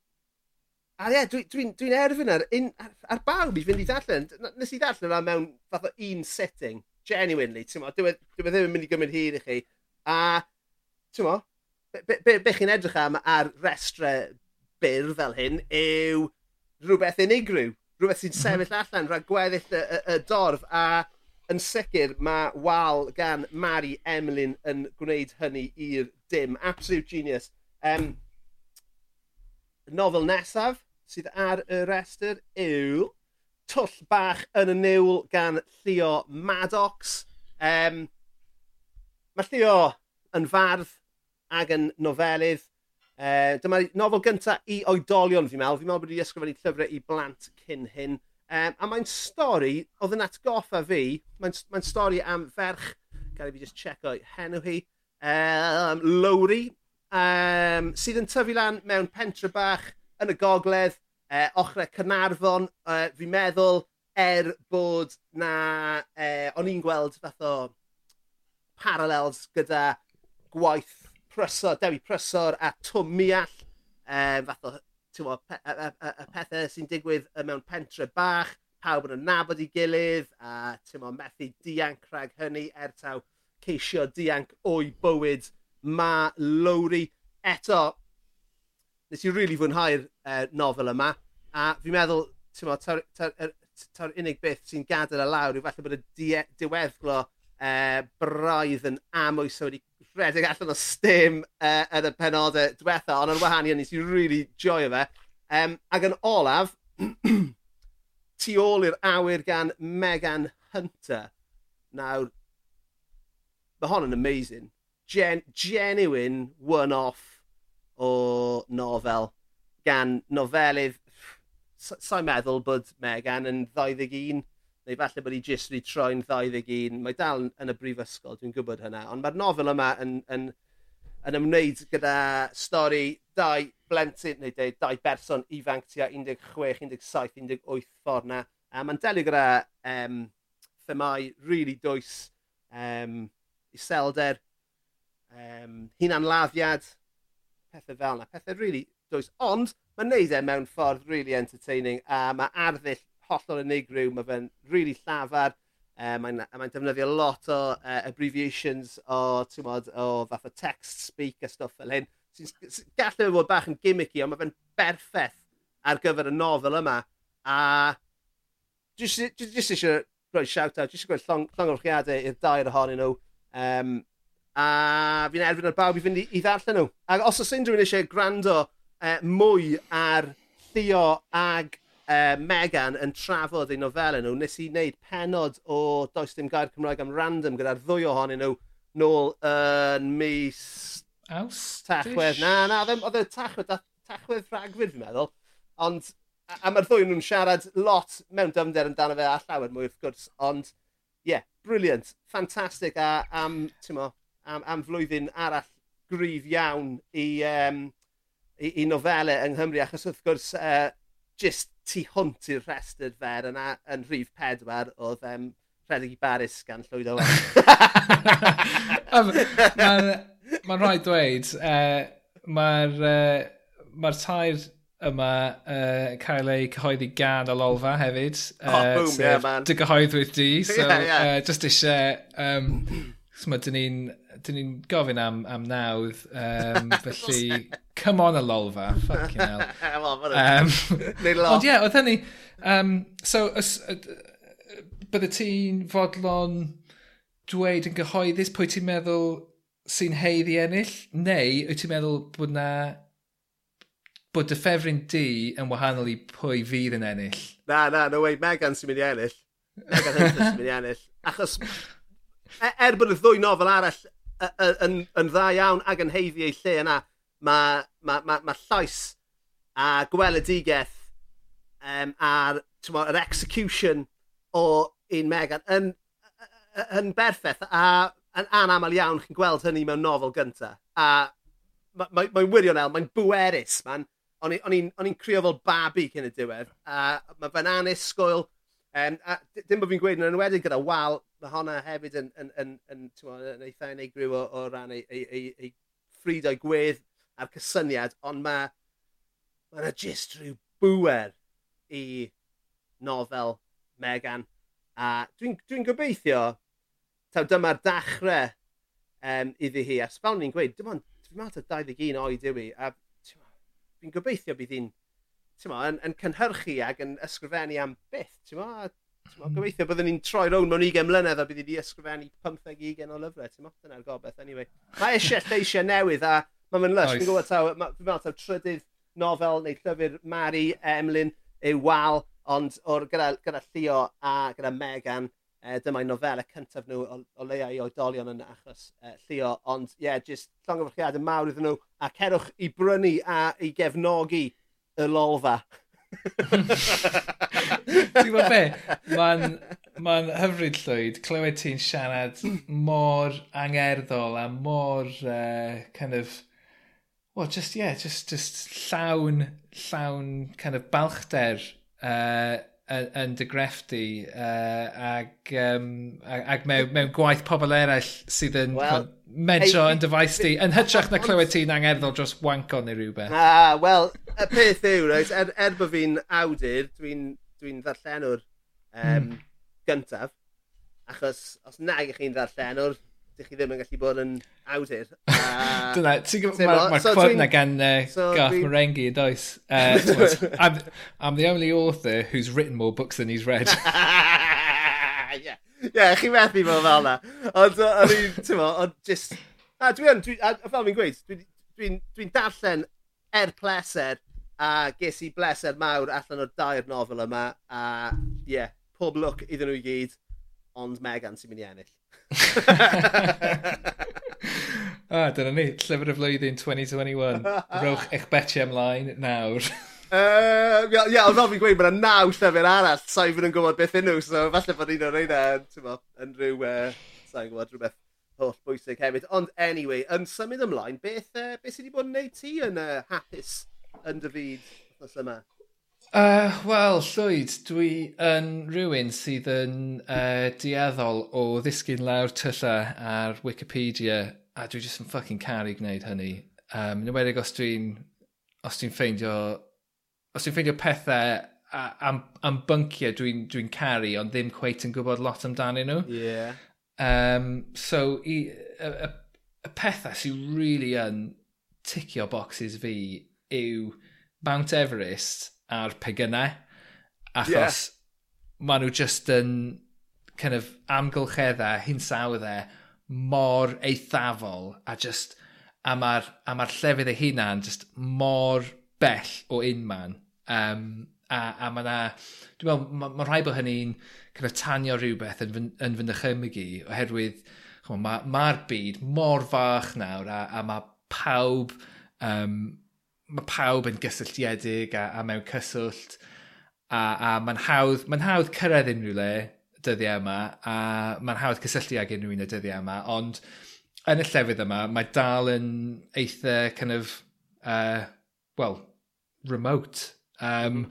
Speaker 1: a ie, yeah, dwi'n dwi, dwi, erfyn ar, un, ar, ar bawb i fynd i darllen. Nes i darllen yna mewn fath o un setting. genuinely. Ti'n Dwi'n dwi e, e ddim yn mynd i gymryd hir i chi. A, ti'n mo, be, be, be chi'n edrych am ar restre byr fel hyn yw rhywbeth unigryw. Rhywbeth sy'n mhm. sefyll allan rhag gweddill y, y, y dorf. A yn sicr mae wal gan Mari Emlyn yn gwneud hynny i'r dim. Absolute genius. Um, nofel nesaf sydd ar y restr yw Twll Bach yn y Niwl gan Llio Maddox. Um, mae Llio yn fardd ac yn nofelydd. Uh, dyma nofel gyntaf i oedolion fi'n meddwl. Fi'n meddwl bod wedi ysgrifennu llyfrau i blant cyn hyn. Um, a mae'n stori, oedd yn atgoffa fi, mae'n mae stori am ferch, gael i fi just check o'i henw hi, um, Lowry, um, sydd yn tyfu lan mewn pentre bach yn y gogledd, e, uh, ochrau Cynarfon, uh, e, fi'n meddwl, er bod na, uh, o'n i'n gweld fath o parallels gyda gwaith prysor, Dewi Prysor a Twm Miall, um, fath o tywod, y, y, y, y pethau sy'n digwydd mewn pentre bach, pawb yn nabod i gilydd, a tywod, methu dianc rhag hynny er taw ceisio dianc o'i bywyd ma Lowry. Eto, nes i rili really fwynhau'r uh, nofel yma, a fi'n meddwl, tywod, ta'r unig beth sy'n gadael y lawr yw falle bod y diweddglo uh, braidd yn amwys a wedi rhedeg allan o stym uh, yn y penodau diwetha, ond yn wahaniad nes i really joio fe. Um, ac yn olaf, tu ôl i'r awyr gan Megan Hunter. Nawr, mae hon yn amazing. Gen genuine one-off o nofel gan nofelydd sa'n meddwl bod Megan yn 21 neu falle bod hi jyst wedi troi'n 21, mae dal yn y brifysgol, dwi'n gwybod hynna, ond mae'r nofel yma yn, yn, yn ymwneud gyda stori dau blentyn, neu dau, dau berson ifanc tua 16, 17, 18 ffordd na, a mae'n delio gyda um, themau really dwys, um, iselder, um, hunanladdiad, pethau fel yna, pethau really dwys, ond mae'n neud e mewn ffordd really entertaining, a mae arddull hollol unigryw, mae fe'n rili really llafar. Uh, mae'n mae defnyddio lot o uh, abbreviations o, mod, o fath o text speak a stuff fel hyn. Sy'n gallu fod bach yn gimmicky, ond mae fe'n berffeth ar gyfer y nofel yma. A jyst eisiau rhoi shout-out, jyst eisiau rhoi llongorchiadau i'r dair ohonyn nhw. Um, a fi'n erbyn ar bawb i fynd i, i ddarllen nhw. Ac os oes unrhyw un eisiau gwrando uh, mwy ar Theo ag uh, Megan yn trafod ei nofelen nhw, nes i wneud penod o Does Dim Gair Cymraeg am Random gyda'r ddwy ohonyn nhw nôl yn uh, mis...
Speaker 2: Aws?
Speaker 1: Tachwedd. Na, na, oedd e tachwedd, tachwedd rhagfyd fi'n meddwl. Ond, a, a mae'r ddwy nhw'n siarad lot mewn dyfnder yn amdano fe a llawer mwy wrth gwrs, ond, ie, yeah, briliant, ffantastig a am, ti'n mo, am, am flwyddyn arall gryf iawn i, um, i, i nofelau yng Nghymru, achos wrth gwrs, uh, just tu hwnt i'r rhestr fer yna yn rhif pedwar oedd um, Rhedeg i Baris gan Llwyd Owen.
Speaker 2: Mae'n ma rhaid dweud, e, uh, mae'r uh, e, ma tair yma uh, cael ei cyhoeddi gan y lolfa hefyd.
Speaker 1: Uh, oh, boom, yeah, man.
Speaker 2: Dy gyhoeddwyd di, so yeah, yeah. Uh, just eisiau... Um, Mae dyn ni'n dyn ni'n gofyn am, am nawdd, um, felly, come on a lolfa, fucking hell. come on, um, Ond ie, yeah, oedd hynny, um, so, os, uh, bydde ti'n fodlon dweud yn gyhoeddus pwy ti'n meddwl sy'n heidd i ennill, neu wyt ti'n meddwl bod na bod dy ffefryn di yn wahanol i pwy fydd yn ennill?
Speaker 1: Na, na, no way, Megan sy'n mynd i ennill. Megan Hunter sy'n mynd i ennill. Achos, e, er bod y ddwy nofel arall yn, yn dda iawn ac yn heiddi ei lle yna. Mae ma, ma, ma llais a gweledigeth um, a'r yr execution o un Megan yn, yn berffaith a yn anamal iawn chi'n gweld hynny mewn nofel gynta. A mae'n ma, ma, wirionel, mae'n bwerus, man. O'n i'n crio fel babi cyn y diwedd. A mae fe'n anusgwyl, Um, a dim bod fi'n gweud yn enwedig gyda wal, mae honna hefyd yn, yn, yn, yn, yn, yn eitha unigryw o, o ran ei, ei, ei, ei ffrid o'i gwedd a'r cysyniad, ond mae ma yna jyst rhyw bwer i nofel Megan. A dwi'n dwi, dwi gobeithio, taw dyma'r dachrau um, iddi hi. A fel ni'n gweud, dim ond, dwi'n meddwl 21 oed yw i, a dwi'n gobeithio bydd hi'n mo, yn, yn cynhyrchu ac yn ysgrifennu am byth. Ti'n mo, hmm. gobeithio byddwn ni'n troi rown mewn 20 mlynedd a bydd i di ysgrifennu 15-20 o lyfrau. Mo, dyna'r gobeith, anyway. Mae e eisiau lleisiau newydd a mae'n mynd lush. Fi'n gwybod taw, fi'n meddwl taw trydydd nofel neu llyfr Mari Emlyn yw wal, ond o'r gyda, gyda Llio a gyda Megan, e, dyma'i nofelau cyntaf nhw o, o leia i oedolion yn achos e, Llio, ond ie, yeah, jyst llongyfarchiadau mawr iddyn nhw, a cerwch i brynu a i gefnogi y lolfa.
Speaker 2: Ti'n gwybod be? Mae'n ma hyfryd llwyd clywed ti'n siarad mor angerddol a mor uh, kind of... Well, just, yeah, just, just llawn, llawn kind of balchder uh, yn dy grefftu uh, ac, um, ac mewn, mewn gwaith pobl eraill sydd yn well, medro yn dyfais di yn hytrach na clywed ti'n angerddol dros wanko neu rhywbeth.
Speaker 1: Ah, wel, y peth yw, right, er, er bod fi'n awdur, dwi'n dwi ddarllenwr um, mm. gyntaf, achos os nag ych chi'n ddarllenwr, dych chi ddim yn gallu bod yn awdur.
Speaker 2: Dyna, ti'n gwybod, mae'r ma quote na gan uh, so Garth dwi... Marenghi yn does. Uh, I'm, I'm the only author who's written more books than he's read.
Speaker 1: yeah. yeah, chi methu fel fel na. Ond, o'n i'n, ti'n mo, ond just... A dwi yn, dwi, a, fel fi'n gweud, dwi'n dwi, dwi, darllen er pleser a ges i bleser mawr allan o'r dair nofel yma a ie, yeah, pob look iddyn nhw i gyd ond Megan sy'n mynd i ennill.
Speaker 2: ah, dyna ni, llyfr y flwyddyn 2021. Rowch eich beti ymlaen nawr.
Speaker 1: Uh, ia, ia, ond fel fi'n gweud, mae yna naw llyfr arall, sa'i fynd yn gwybod beth nhw, so falle bod un o'r reina yn rhyw, uh, sa'i'n gwybod rhywbeth holl bwysig hefyd. Ond anyway, yn symud ymlaen, beth, uh, beth sydd wedi bod yn neud ti yn uh, hapus yn dy fyd wrthnos yma?
Speaker 2: Uh, wel Llwyd dwi yn rhywun sydd yn uh, dieddol o ddisgyn lawr tylla ar Wikipedia a dwi jyst yn ffucking caru gwneud hynny. Um, yn enwedig os dwi'n os dwi'n ffeindio os dwi'n ffeindio pethau am, am bynciau dwi'n dwi, caru ond ddim cweit yn gwybod lot amdanyn nhw. Ie.
Speaker 1: Yeah.
Speaker 2: Um, so i, y, y, y pethau sy'n really yn ticio boxes fi yw Mount Everest ar pegynnau. Achos yeah. maen nhw just yn kind of amgylcheddau, hinsawddau, mor eithafol a just a mae'r a ma llefydd ei hunan just mor bell o unman. Um, a, a mae yna, dwi'n meddwl, mae ma rhaid bod hynny'n kind of tanio rhywbeth yn, yn fy nychymygu oherwydd mae'r ma byd mor fach nawr a, a mae pawb um, mae pawb yn gysylltiedig a, a mewn cyswllt a, a mae'n hawdd, ma hawdd cyrraedd unrhyw le dyddiau yma a mae'n hawdd cysylltu ag unrhyw un y dyddiau yma ond yn y llefydd yma mae dal yn eitha kind of uh, well remote. Um,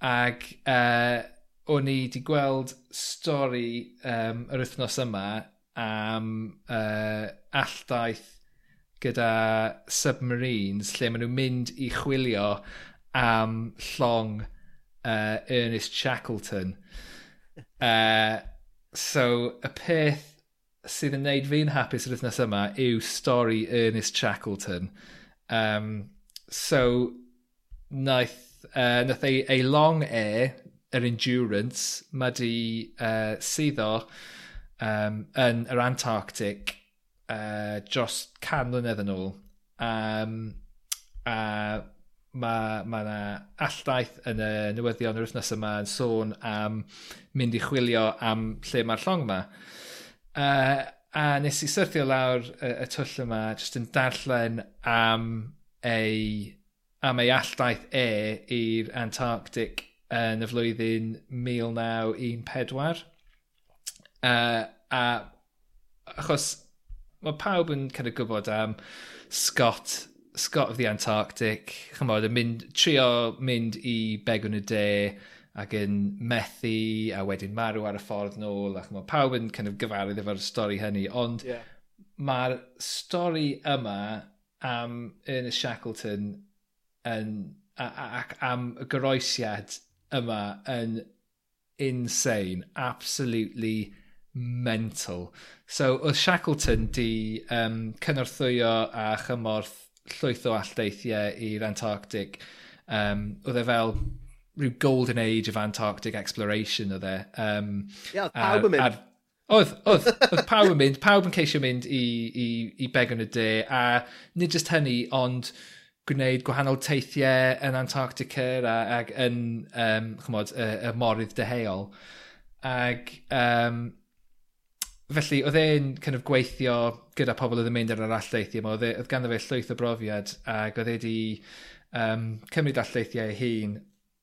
Speaker 2: ag uh, o'n i wedi gweld stori um, yr wythnos yma am uh, alldaith gyda submarines lle maen nhw'n mynd i chwilio am llong uh, Ernest Shackleton. Uh, so, y peth sydd yn neud fi'n hapus yr wythnos yma yw stori Ernest Shackleton. Um, so, naeth, uh, naeth ei, ei long air, yr endurance, mae di uh, syddo um, yn yr Antarctic uh, dros can mlynedd yn ôl. Um, a mae ma yna alldaith yn y newyddion yr wythnos yma yn sôn am mynd i chwilio am lle mae'r llong yma. Uh, a nes i syrthio lawr y, y twll yma jyst yn darllen am ei, am ei alldaith e i'r Antarctic yn y flwyddyn 1914. Uh, a achos mae pawb yn kind of gwybod am Scott, Scott of the Antarctic, chymod, yn mynd, trio mynd i begwn y de ac yn methu a wedyn marw ar y ffordd nôl a chymod, pawb yn kind of gyfarwydd efo'r stori hynny ond yeah. mae'r stori yma am Ernest Shackleton yn, a, ac am y goroesiad yma yn insane absolutely mental. So oedd Shackleton di um, cynorthwyo a chymorth llwyth o alldeithiau i'r Antarctic. Um, oedd e fel rhyw golden age of Antarctic exploration oedd e. Um,
Speaker 1: yeah, pawb yn mynd.
Speaker 2: Oedd, oedd, oedd pawb yn mynd, pawb yn ceisio mynd i, i, i begon y de, a nid jyst hynny, ond gwneud gwahanol teithiau yn Antarctica a, ac yn, um, chymod, y, y morydd deheuol. Ac um, felly oedd e'n kind of gweithio gyda pobl oedd yn mynd ar yr alldeithiau yma. Oedd, e, oedd ganddo fe llwyth o brofiad ac oedd e wedi um, cymryd alldeithiau ei hun.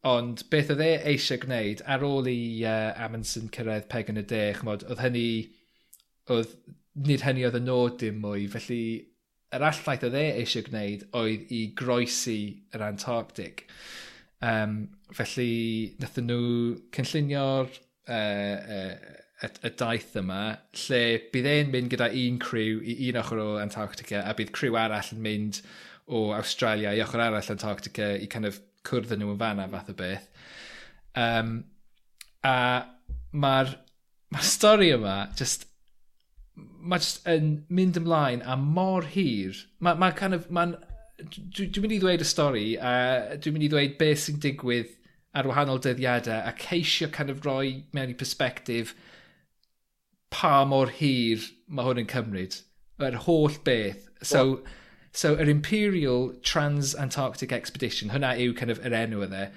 Speaker 2: Ond beth oedd e eisiau gwneud ar ôl i uh, Amundsen cyrraedd peg yn y de, chmod, oedd hynny, oedd nid hynny oedd y nod dim mwy, felly yr allaeth oedd e eisiau gwneud oedd i groesi yr Antarctic. Um, felly, nathyn nhw cynllunio'r uh, uh, y, y daith yma, lle bydd e'n mynd gyda un criw i un ochr o Antarctica, a bydd criw arall yn mynd o Australia i ochr arall Antarctica i kind of cwrdd nhw yn fanna fath o beth. Um, a mae'r ma stori yma just mae just yn mynd ymlaen a mor hir. Mae, ma kind of, ma dwi'n dwi mynd i ddweud y stori a dwi'n mynd i ddweud beth sy'n digwydd ar wahanol dyddiadau a ceisio kind of roi mewn i perspektif pa mor hir mae hwn yn cymryd. Yr holl beth. So, yeah. so yr Imperial Trans-Antarctic Expedition, hwnna yw kind of yr enw e yna.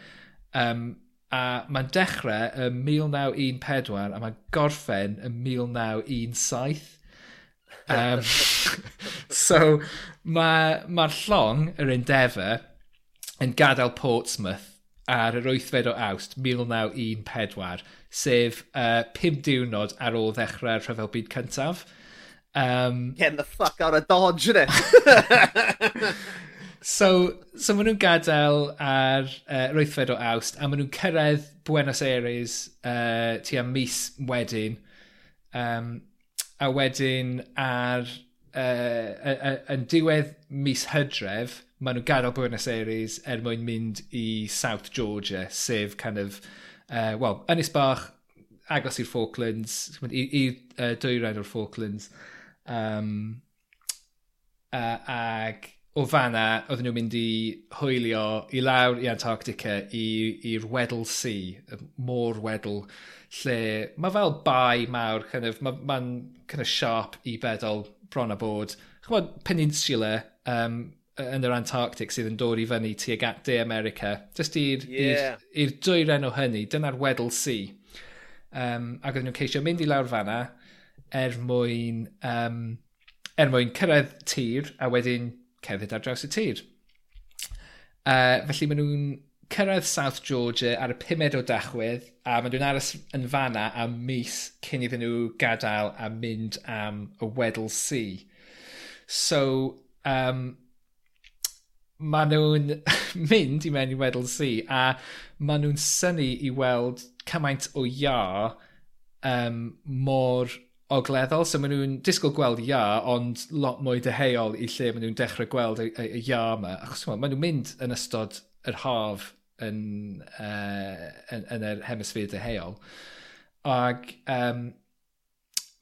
Speaker 2: Um, a mae'n dechrau ym 1914 a mae'n gorffen ym 1917. Um, so mae'r ma llong, yr Endeavour, yn gadael Portsmouth ar yr 8fed o awst 1914 sef uh, pum diwrnod ar ôl ddechrau'r rhyfel byd cyntaf. Um,
Speaker 1: Get the fuck out of Dodge, innit?
Speaker 2: so, so maen nhw'n gadael ar uh, roethfed o awst a maen nhw'n cyrraedd Buenos Aires uh, tu am mis wedyn. Um, a wedyn ar uh, yn diwedd mis hydref, maen nhw'n gadael Buenos Aires er mwyn mynd i South Georgia, sef kind of uh, wel, Ynys Bach, agos i'r Falklands, i, i uh, dwyrain o'r Falklands. Um, uh, ag o fanna, oedden nhw'n mynd i hwylio i lawr i Antarctica i'r Weddell Sea, y môr Weddell, lle mae fel bai mawr, kind of, mae'n ma kind of sharp i bedol bron a bod. Chwbod, peninsula, um, yn yr Antarctic sydd yn dod i fyny tuag at De America. Just i'r yeah. dwyren o hynny, dyna'r Weddell Sea. Um, ac oedden nhw'n ceisio mynd i lawr fanna er mwyn, um, er mwyn cyrraedd tir a wedyn cerdded ar draws y tir. Uh, felly maen nhw'n cyrraedd South Georgia ar y pumed o dachwedd a maen nhw'n aros yn fanna am mis cyn iddyn nhw gadael a mynd am y Weddell Sea. So, um, maen nhw'n mynd i mewn i Weddell Sea a maen nhw'n synnu i weld cymaint o ia um, mor ogleddol. So maen nhw'n disgwyl gweld ia, ond lot mwy deheuol i lle maen nhw'n dechrau gweld y, y, y ia yma. Achos maen nhw'n mynd yn ystod yr haf yn, uh, yn, yn yr hemisffer deheuol. Ac um,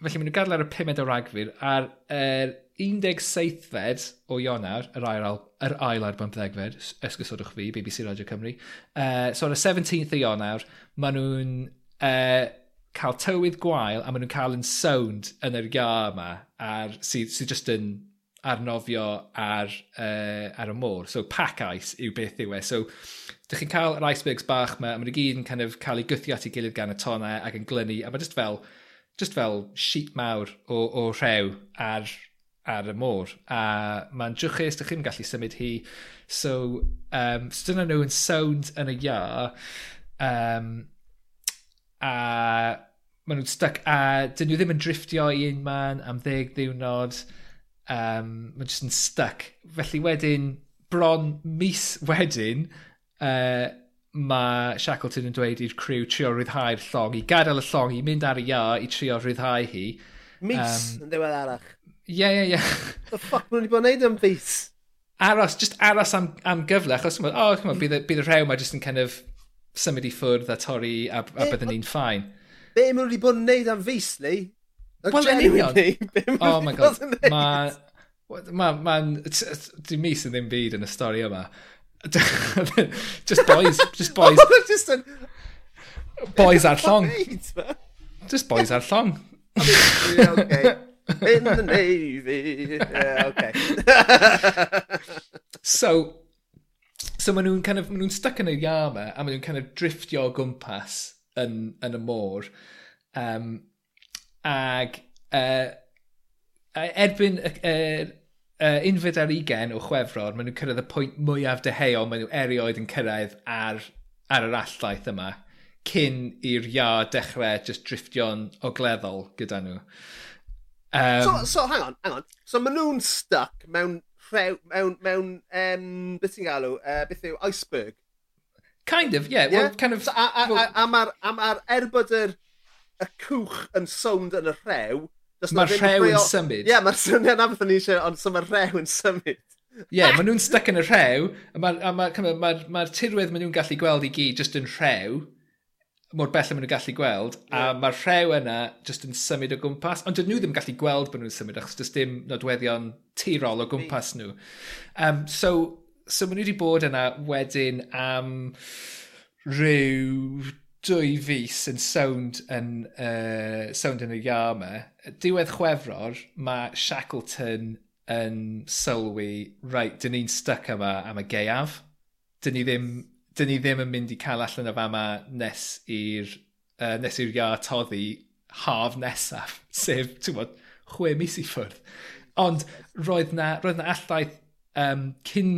Speaker 2: felly maen nhw'n gadael ar y pumed o ragfyr a'r er, 17fed o Ionawr, yr ail, yr ail ar bymthegfed, ysgysodwch fi, BBC Radio Cymru. Uh, so ar y 17th o Ionawr, maen nhw'n uh, cael tywydd gwael a maen nhw'n cael yn sound yn yr ia yma ar, sydd, sy just yn arnofio ar, uh, ar y môr. So pack ice yw beth yw e. So dych chi'n cael yr icebergs bach yma a maen nhw gyd yn kind of cael ei gwythio at ei gilydd gan y tonau ac yn glynu a mae just fel, just fel sheet mawr o, o rhew ar ar y môr a mae'n drwchus, dych chi'n gallu symud hi so um, so dyna nhw yn sound yn y ia. um, a maen nhw'n stuck a dyn nhw ddim yn driftio i un man am ddeg ddiwrnod um, maen jyst yn stuck felly wedyn bron mis wedyn uh, mae Shackleton yn dweud i'r criw trio rhyddhau'r llong i gadael y llong i mynd ar y ia, i trio rhyddhau hi
Speaker 1: mis um, yn ddiwedd arach.
Speaker 2: Ie, ie, ie.
Speaker 1: The fuck maen nhw wedi bod yn neud am fus?
Speaker 2: Aros, just aros am, am gyfle, achos o, oh, come on, bydd, bydd y rhew mae jyst yn kind of symud i ffwrdd a torri a, a byddwn ni'n ffain.
Speaker 1: Be maen nhw wedi bod yn neud am fus, ni?
Speaker 2: Wel, yn union. Oh my god, mae... Mae'n... Ma, Dwi'n mis yn ddim byd yn y stori yma. just boys, just boys. E just an... Boys ar llong. Just boys ar llong.
Speaker 1: okay. In the Navy. Yeah, okay.
Speaker 2: so, so maen nhw'n kind of, maen nhw'n stuck yn y yama a maen nhw'n kind of driftio o gwmpas yn, yn y môr. Um, ag, uh, erbyn uh, uh, unfyd ar ugen o chwefror, maen nhw'n cyrraedd y pwynt mwyaf deheuol maen nhw erioed yn cyrraedd ar, ar yr allaeth yma cyn i'r iar dechrau just driftio'n ogleddol gyda nhw.
Speaker 1: Um, so, so, hang on, hang on. So, maen nhw'n stuck mewn, rhew, mewn, mewn um, beth ti'n galw, uh, beth yw, iceberg.
Speaker 2: Kind of, yeah. yeah? Well, kind of... So,
Speaker 1: a, a, well... a, a, a, a mae'r er bod yr, y cwch yn sownd yn y rhew...
Speaker 2: Mae'r rhew yn symud.
Speaker 1: Ie, yeah, mae'r syniad na beth o'n eisiau, ond so mae'r rhew yn symud.
Speaker 2: Ie, yeah, maen nhw'n stuck yn y rhew, a mae'r ma, ma, ma, ma, ma tirwedd maen nhw'n gallu gweld i gyd just yn rhew, mor bell maen nhw'n gallu gweld, yeah. a mae'r rhew yna jyst yn symud o gwmpas, ond dydyn nhw ddim gallu gweld bod nhw'n symud achos does dim nodweddion tirol o gwmpas nhw. Um, so, so maen nhw wedi bod yna wedyn am rhyw dwy fus yn sownd yn, uh, sownd yn y iâ yma. Diwedd chwefror, mae Shackleton yn sylwi, right, dyn ni'n stuck yma am y geiaf. Dyn ni ddim dyn ni ddim yn mynd i cael allan o fama nes i'r uh, nes i'r iar toddi haf nesaf, sef, ti'n bod, chwe mis i ffwrdd. Ond roedd na, roedd na allaeth um, cyn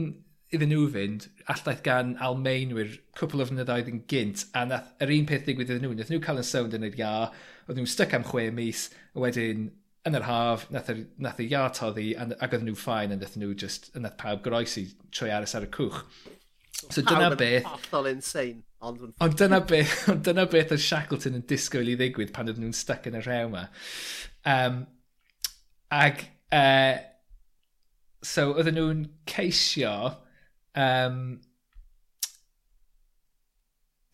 Speaker 2: iddyn nhw fynd, allaeth gan Almeinwyr cwpl o fynyddoedd yn gynt, a nath yr un peth ddigwydd iddyn nhw, nath nhw cael yn sownd yn yr iar, oedd nhw'n styc am chwe mis, a wedyn yn yr haf, nath, yr, nath y iar toddi, ac oedd nhw ffain, a nath nhw just, nath pawb groesi trwy aros ar y cwch. So dyna beth...
Speaker 1: Hollol insane. Ond
Speaker 2: on dyna beth, ond dyna beth oedd Shackleton yn disgwyl i ddigwydd pan oedden nhw'n stuck yn y rhew yma. Um, ag, uh, so oedden nhw'n ceisio, um,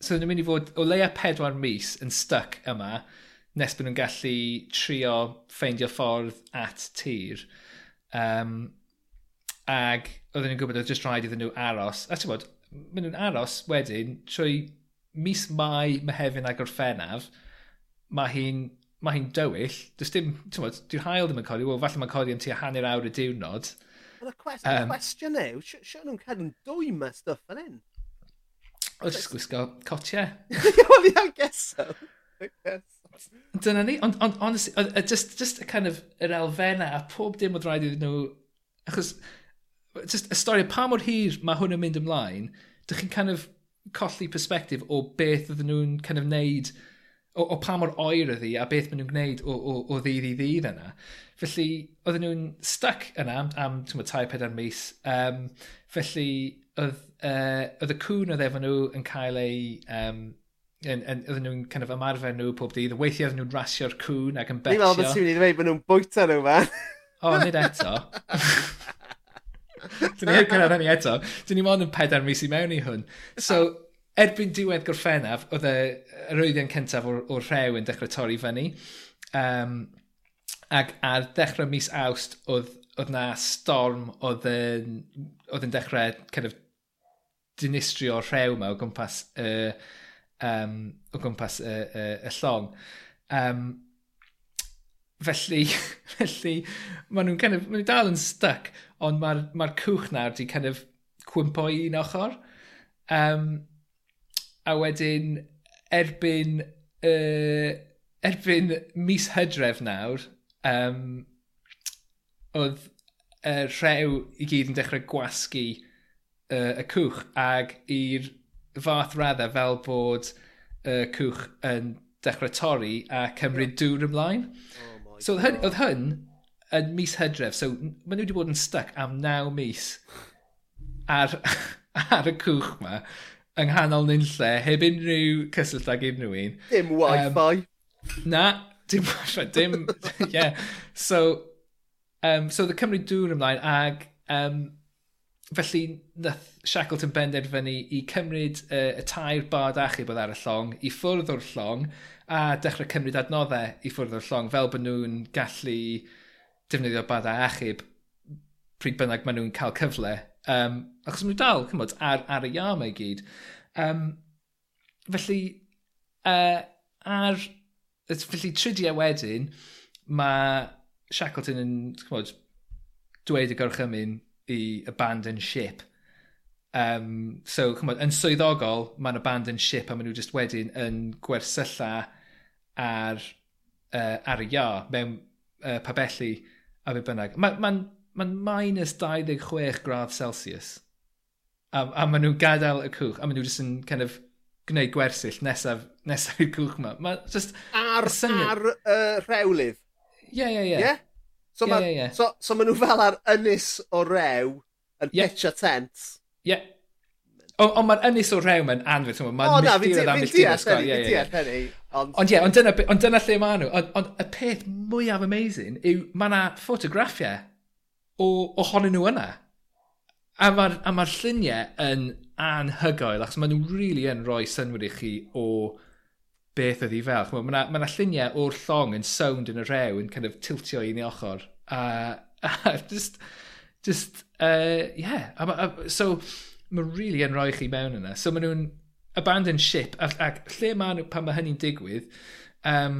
Speaker 2: so oedden nhw'n mynd i fod o leia pedwar mis yn stuck yma, nes bod nhw'n gallu trio ffeindio ffordd at tir. Um, ag oedden nhw'n gwybod oedd just rhaid iddyn nhw aros. A ti'n bod, maen nhw'n aros wedyn trwy mis Mai, Mehefin a Gorffennaf. Mae hi'n mae hi'n dywyll. Does dim, ti'n modd, dwi'n hael ddim yn codi. Wel, falle mae'n codi am tua hanner awr y diwrnod.
Speaker 1: Ond y cwestiwn um, cwestiwn yw, siwr nhw'n cael yn dwy ma stuff yn un?
Speaker 2: O, jyst gwisgo cotiau.
Speaker 1: Wel, I guess so.
Speaker 2: Dyna ni, ond on, honestly, just, just a kind of yr elfenna a pob dim oedd rhaid iddyn nhw, achos just y stori, pa mor hir mae hwn yn mynd ymlaen, dych chi'n kind of colli perspektif o beth oedden nhw'n kind of neud, o, o pa mor oer ydi a beth maen nhw'n gwneud o, o, o ddydd i ddydd yna. Felly, oedden nhw'n stuck yna am, am tyma, tai pedair mis. Um, felly, oedd, uh, oedd y cwn oedd efo nhw yn cael ei... Um, yn, yn, oedden nhw'n kind of ymarfer nhw pob dydd. Weithiau oedden nhw'n rasio'r cwn ac yn betio.
Speaker 1: Ni'n meddwl bod ti'n mynd i ddweud bod nhw'n bwyta nhw, man.
Speaker 2: o, nid eto. Dyn ni heb cyrraedd hynny eto. Dyn ni mond yn pedair mis i mewn i hwn. So, erbyn diwedd gorffennaf, oedd e, y oedden cyntaf o'r, or rhew yn dechrau torri fyny. Um, ac ar dechrau mis awst, oedd, oedd na storm oedd yn, oedd yn dechrau kind of, dinistrio rhew yma o gwmpas, y, um, o gwmpas y, y, y llong. Um, Felly felly maen nhw'n kind of maen nhw dal yn stuck, ond ma'r ma'r cwch nawr 'di kind of cwympo i un ochr. Um, a wedyn erbyn uh, erbyn mis Hydref nawr um, oedd y rhew i gyd yn dechrau gwasgu uh, y cwch ag i'r fath radde fel bod y cwch yn dechrau torri a cymryd dŵr ymlaen. So oedd hyn, oh. oedd hyn yn mis hydref, so maen nhw wedi bod yn stuck am naw mis ar, ar y cwch ma, yng nghanol nynlle, heb unrhyw cysyllt ag unrhyw un.
Speaker 1: Dim wifi.
Speaker 2: Um, na, dim wifi, dim, yeah. So, um, so oedd y Cymru dŵr ymlaen ag um, felly nath Shackleton benderfynu i cymryd uh, y tair bad achub oedd ar y llong, i ffwrdd o'r llong, a dechrau cymryd adnoddau i ffwrdd o'r llong fel bod nhw'n gallu defnyddio badau achub pryd bynnag maen nhw'n cael cyfle. Um, achos maen nhw dal, cymod, ar, ar y iam i gyd. Um, felly, uh, ar, felly tridiau wedyn, mae Shackleton yn, cymod, dweud y gorchymyn i abandon ship. Um, so, chymod, yn swyddogol, mae'n abandon ship a maen nhw just wedyn yn gwersylla ar, uh, ar y ia mewn uh, pabelli a be bynnag. Mae'n ma, ma, ma minus 26 gradd Celsius. A, a maen nhw'n gadael y cwch, a maen nhw jyst yn kind of gwneud gwersyll nesaf, nesaf i'r cwch yma. Ma just
Speaker 1: ar, syniad... ar uh, rhewlydd?
Speaker 2: Ie, ie, ie.
Speaker 1: So, yeah, yeah, yeah. so, so maen nhw fel ar ynys o rew yn yeah. pitch a tent.
Speaker 2: Ie. Yeah. Ond mae'r ynys o rew mae'n anfyd. Mae'n o,
Speaker 1: na, fi'n deall hynny.
Speaker 2: Ond, ond ie, yeah, ond dyna, ond dyna lle maen nhw. Ond, ond y peth mwyaf amazing yw mae yna ffotograffiau o, ohonyn nhw yna. A mae'r ma, lluniau yn anhygoel, achos maen nhw really yn rhoi synwyr i chi o beth oedd hi fel. Mae yna ma lluniau o'r llong yn sound yn y rew yn kind of tiltio i ni ochr. A, a just, just, uh, yeah. A, a, so, mae'n really yn rhoi chi mewn yna. So maen nhw'n abandon ship ac, ac lle maen nhw pan mae hynny'n digwydd um,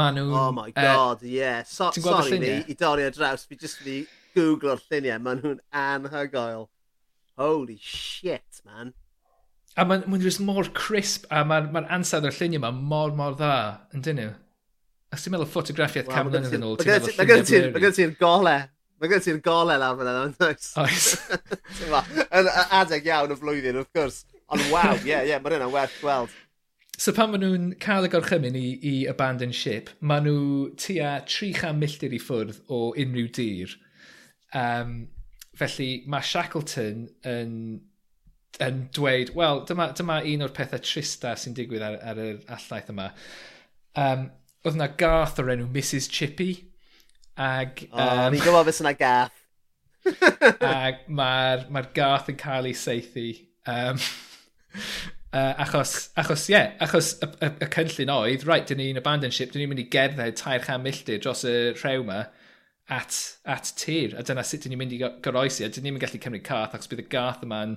Speaker 2: maen nhw
Speaker 1: oh my god uh, yeah. so, sorry ni i dorri ar draws fi jyst fi googlo'r lluniau maen nhw'n anhygoel holy shit man
Speaker 2: a maen ma nhw'n mor crisp a ma'r ma ansawdd o'r lluniau ma mor mor dda yn dyn nhw os ti'n meddwl ffotograffiaeth well, cam mlynedd yn ôl ti'n meddwl lluniau blurry
Speaker 1: mae gen ti'r gole Mae gen ti'r golau lawr fan yna, yn dweud.
Speaker 2: Oes.
Speaker 1: Yn adeg iawn y flwyddyn, wrth gwrs. Ond waw, ie, yeah, ie, yeah, mae hynna'n werth gweld.
Speaker 2: So pan maen nhw'n cael y gorchymyn i, i abandon ship, maen nhw tua 300 milltir i ffwrdd o unrhyw dir. Um, felly mae Shackleton yn, yn dweud, wel, dyma, dyma un o'r pethau trista sy'n digwydd ar, ar yr allaeth yma. Um, oedd yna gath o'r enw Mrs Chippy. Ag,
Speaker 1: um,
Speaker 2: oh,
Speaker 1: ni'n gwybod beth yna gath.
Speaker 2: ag mae'r ma, gath yn cael ei seithi. Um, Uh, achos, achos, ie, yeah, achos y, y, y cynllun oedd, right, dyn ni'n abandon ship, dyn ni'n mynd i gerdded tair chan milltir dros y rhew yma at, at tir, a dyna sut dyn ni'n mynd i goroesi, a dyn ni'n gallu cymryd cath, achos bydd y gath yma'n,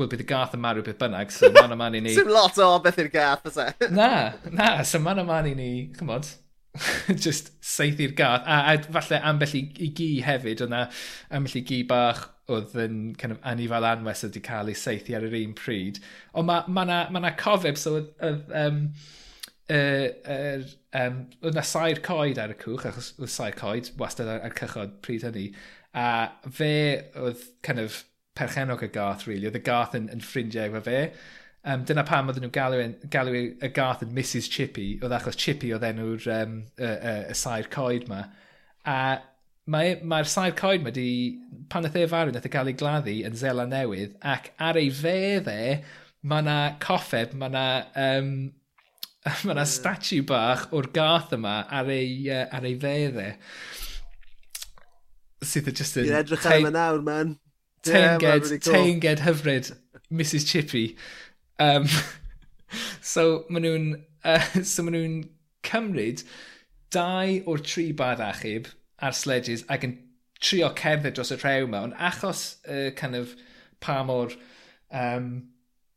Speaker 2: wel, bydd y gath yma rhywbeth bynnag, so man o man i ni...
Speaker 1: Sim lot o beth i'r gath, ys e?
Speaker 2: na, na, so man o man i ni, chymod, just saethu'r gath, a, a falle ambell i, i gi hefyd, o'na ambell i gi bach, oedd yn kind of anifal anwes wedi cael ei seithi ar yr un pryd. Ond mae ma na, ma na cofeb, so oedd, oedd um, er, er, um, oedd na sair coed ar y cwch, achos oedd sair coed wastad ar, ar cychod pryd hynny. A fe oedd kind of perchenog y gath, really. Oedd y gath yn, yn ffrindiau efo fe. Um, dyna pam oedden nhw'n galw, galw y gath yn Mrs Chippy, oedd achos Chippy oedd enw'r um, y, y, y, sair coed ma. A E, mae'r mae sair coed mae wedi, pan oedd e farw, nath e gael ei gladdu yn Zela Newydd, ac ar ei fedd e, mae yna coffeb, mae yna, um, mae yna hmm. statu bach o'r gath yma ar ei, uh, ar ei fedd. E. Sydd e just yn...
Speaker 1: I'n edrych ar yma nawr, man.
Speaker 2: Teinged,
Speaker 1: yeah, really cool.
Speaker 2: teinged hyfryd, Mrs Chippy. Um, so, maen nhw'n... Uh, so, maen nhw'n cymryd dau o'r tri bad achub ar sledges ac yn trio cerdded dros y rhew yma, ond achos y uh, kind of pa mor um,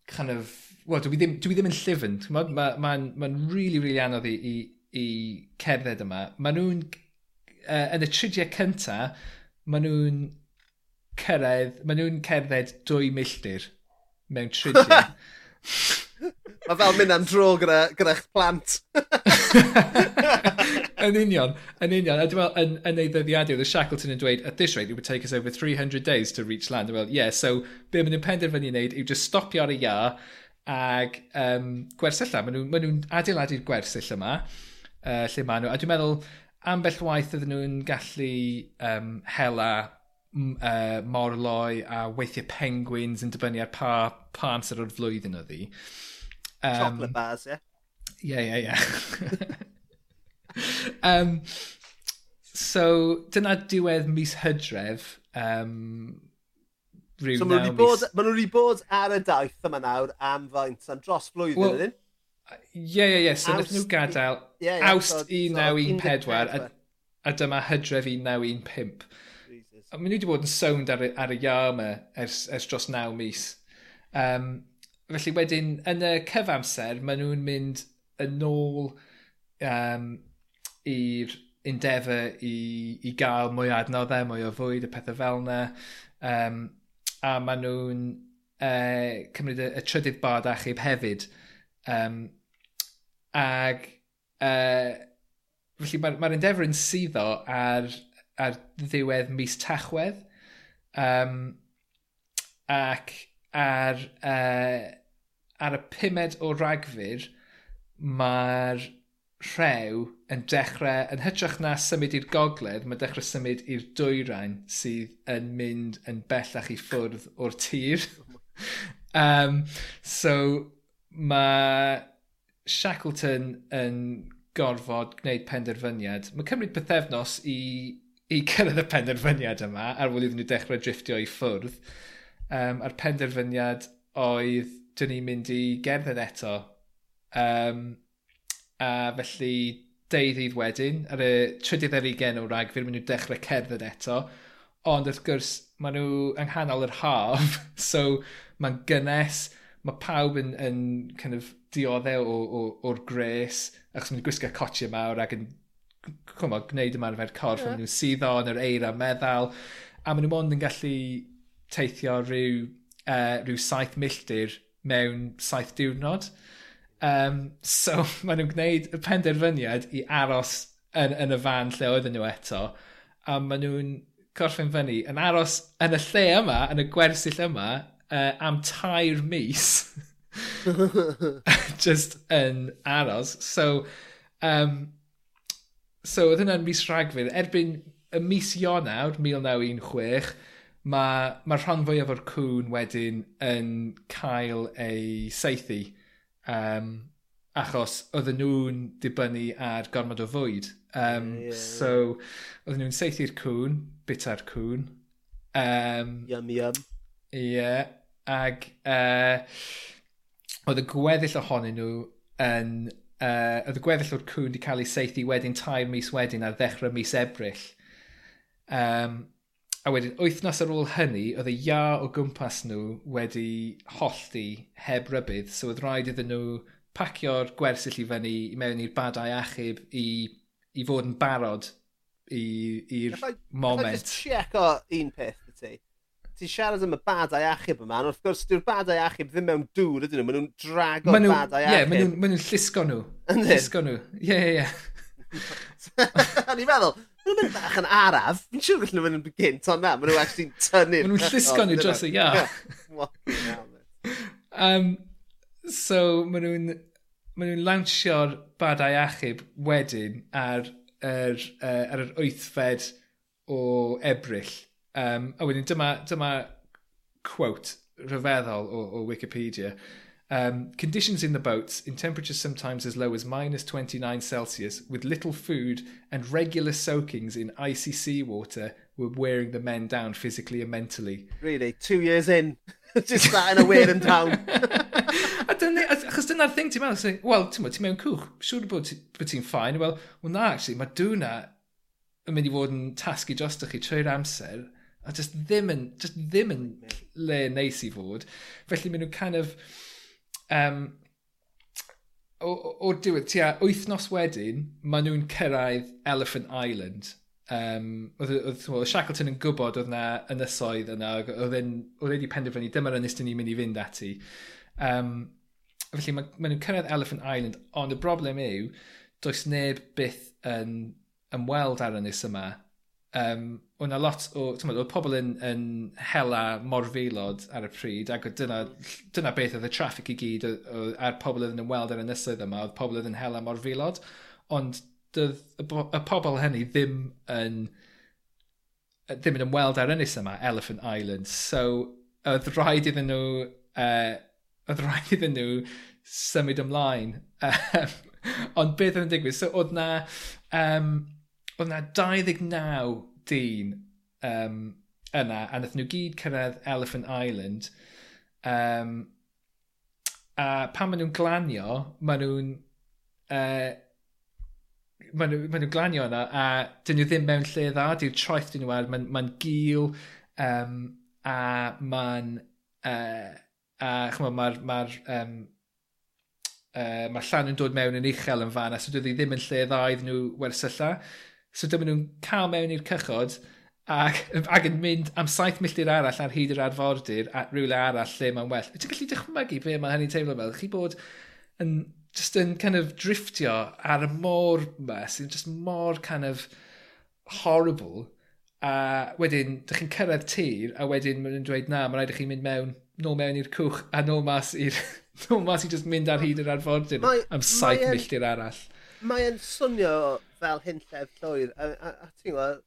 Speaker 2: kind of wel dwi ddim, dwi ddim yn llyfn, mae'n ma, ma, ma really really anodd i, i, i cerdded yma. Maen nhw'n uh, yn y tridiau cynta maen nhw'n cyrraedd maen nhw'n cerdded dwy milltir mewn tridiau.
Speaker 1: Mae fel mynd am dro gyda, gyda plant.
Speaker 2: yn union, yn union. A dwi'n meddwl, yn, yn ei ddyddiadur, the Shackleton yn dweud, at this rate, it would take us over 300 days to reach land. Dwi'n meddwl, yeah, so, be maen nhw'n penderfynu i wneud yw just stopio ar y ia ag um, gwersylla. Maen nhw'n nhw, nhw adeiladu'r gwersyll yma, uh, lle maen nhw. A dwi'n meddwl, ambell waith ydyn nhw'n gallu um, hela uh, morloi a weithiau penguins yn dibynnu ar pa, pa amser o'r flwyddyn oedd hi. Um,
Speaker 1: Chocolate bars, ie?
Speaker 2: Ie, ie, ie. um, so, dyna diwedd mis hydref. Um, Rhyw
Speaker 1: so, maen nhw wedi bod,
Speaker 2: mis...
Speaker 1: ma bod ar y daith yma nawr am faint am dros flwyddyn
Speaker 2: well,
Speaker 1: ydyn?
Speaker 2: Ie, ie, ie. So, nath nhw gadael
Speaker 1: yeah, yeah,
Speaker 2: awst
Speaker 1: 1914 so,
Speaker 2: a, a dyma hydref 1915. A maen nhw wedi bod yn sownd ar, ar y iar yma ers, ers dros naw mis. Um, felly wedyn, yn y cyfamser, maen nhw'n mynd yn ôl um, i'r endeavour i, i gael mwy o adnoddau, mwy o fwyd, y pethau fel yna. Um, a maen nhw'n uh, cymryd y, y trydydd bard achub hefyd. Um, ag uh, felly mae'r ma, ma endeavour yn suddo ar, ar ddiwedd mis tachwedd. Um, ac ar, uh, ar y pumed o ragfyr, mae'r rhew yn dechrau, yn hytrach na symud i'r gogledd, mae dechrau symud i'r dwyrain sydd yn mynd yn bellach i ffwrdd o'r tir. um, so mae Shackleton yn gorfod gwneud penderfyniad. Mae cymryd pethefnos i, i cyrraedd y penderfyniad yma ar ôl iddyn nhw dechrau driftio i ffwrdd. Um, a'r penderfyniad oedd dyn ni'n mynd i gerdded eto. Um, a felly deuddydd wedyn, ar y trydydd ar ugen o rag, fydd nhw dechrau cerdded eto. Ond wrth gwrs, maen nhw yng nghanol yr haf, so mae'n gynnes, mae pawb yn, yn kind of dioddau o'r gres, achos maen nhw'n gwisgo cotiau mawr ac yn cwmo, gwneud ymarfer corff, yeah. maen nhw'n suddo yn yr eira meddal, a maen nhw mond yn gallu teithio rhyw, uh, rhyw saith milltir mewn saith diwrnod. Um, so maen nhw'n gwneud y penderfyniad i aros yn, yn y fan lle oedden nhw eto. A maen nhw'n corffen fyny yn aros yn y lle yma, yn y gwersyll yma, uh, am tair mis. Just yn aros. So, um, so oedd hynna'n mis rhagfyr. Erbyn y mis Ionawr, 1916, mae ma rhan fwyaf o'r cwn wedyn yn cael ei seithi. Um, achos oedden nhw'n dibynnu ar gormod o fwyd. Um, yeah, yeah. So, oedden nhw'n seithi'r cwn, bita'r cwn. Um,
Speaker 1: yum, yum.
Speaker 2: Ie, yeah, ag uh, oedd y gweddill ohonyn nhw yn... Uh, oedd y gweddill o'r cwn wedi cael ei seithi wedyn tair mis wedyn ar ddechrau mis ebrill. Um, A wedyn wythnos ar ôl hynny, oedd y ia o gwmpas nhw wedi hollti heb rybydd, so oedd rhaid iddyn nhw pacio'r gwersyll i fyny i mewn i'r badau achub i, i fod yn barod i'r moment. Gallai
Speaker 1: just o un peth y ti. Ti'n siarad am y badau achub yma, ond wrth gwrs dyw'r badau achub ddim mewn dŵr ydyn nhw, maen nhw'n drago'r nhw, badau achub.
Speaker 2: Ie, yeah, maen nhw'n llusgo nhw. Llusgo nhw. Ie, ie, ie.
Speaker 1: O'n i'n meddwl, Mae'n mynd bach yn araf. Fi'n siŵr gallu nhw'n mynd yn gynt, ond na, maen nhw'n actually tynnu.
Speaker 2: Maen nhw'n llusgo nhw dros y ia. Um, so, maen nhw'n maen nhw'n lawnsio'r badau achub wedyn ar yr, uh, ar yr wythfed o ebryll. Um, a wedyn dyma, dyma quote rhyfeddol o, o Wikipedia. Um, conditions in the boats in temperatures sometimes as low as minus 29 Celsius, with little food and regular soakings in icy seawater, were wearing the men down physically and mentally.
Speaker 1: Really, two years in, just that in a wear them down.
Speaker 2: a dyna, achos dyna'r thing ti'n meddwl, so, wel, ti'n meddwl, ti'n mewn cwch, siwr bod, ti'n ffain, wel, well, na, actually, mae dwna yn mynd i fod yn tasgu dros chi trwy'r amser, a just ddim yn, just ddim yn le neis i fod. Felly maen nhw'n kind of, Um, o'r diwedd, tua wythnos wedyn, maen nhw'n cyrraedd Elephant Island. Um, oedd, Shackleton yn gwybod oedd na ynysoedd yna, oedd wedi e penderfynu dyma'r ynys dyn ni'n mynd i fynd ati. Um, felly maen ma nhw'n cyrraedd Elephant Island, ond y broblem yw, does neb byth yn ymweld ar ynys yma um, o' na lot o, ti'n o pobl yn, yn hela morfilod ar y pryd, ac dyna, dyna beth oedd y traffic i gyd, a'r pobl oedd yn ymweld ar y nysoedd yma, oedd pobl oedd yn hela morfilod, ond dydd, y, y pobl hynny ddim yn ddim yn ymweld ar ynys yma, Elephant Island, so oedd rhaid iddyn nhw uh, oedd rhaid iddyn nhw symud ymlaen. ond beth oedd yn digwydd? So oedd na um, oedd yna 29 dyn um, yna, a nath nhw gyd cyrraedd Elephant Island. Um, a pan maen nhw'n glanio, maen nhw'n... Uh, Maen nhw'n ma nhw glanio yna a dyn nhw ddim mewn lle dda, di'r troeth dyn nhw ar, mae'n ma gil um, a mae'n uh, a chymod mae'r ma um, uh, mae llan yn dod mewn yn uchel yn fan a so dydw i ddim yn lle dda iddyn nhw wersylla So dyma nhw'n cael mewn i'r cychod ac, ac yn mynd am saith milltir arall ar hyd yr arfordir at rhywle arall lle mae'n well. Ti'n gallu dychmygu be mae hynny'n teimlo fel? Chi bod yn, just yn kind of driftio ar y môr yma sy'n just mor kind of horrible a wedyn, dych chi'n cyrraedd tir a wedyn maen nhw'n dweud na, mae'n rhaid i chi mynd mewn nôl mewn i'r cwch a nôl mas i'r nôl mas i just mynd ar hyd yr arfordir am saith milltir arall
Speaker 1: mae e'n swnio fel hunllef llwyr. A, a, a ti'n gwybod,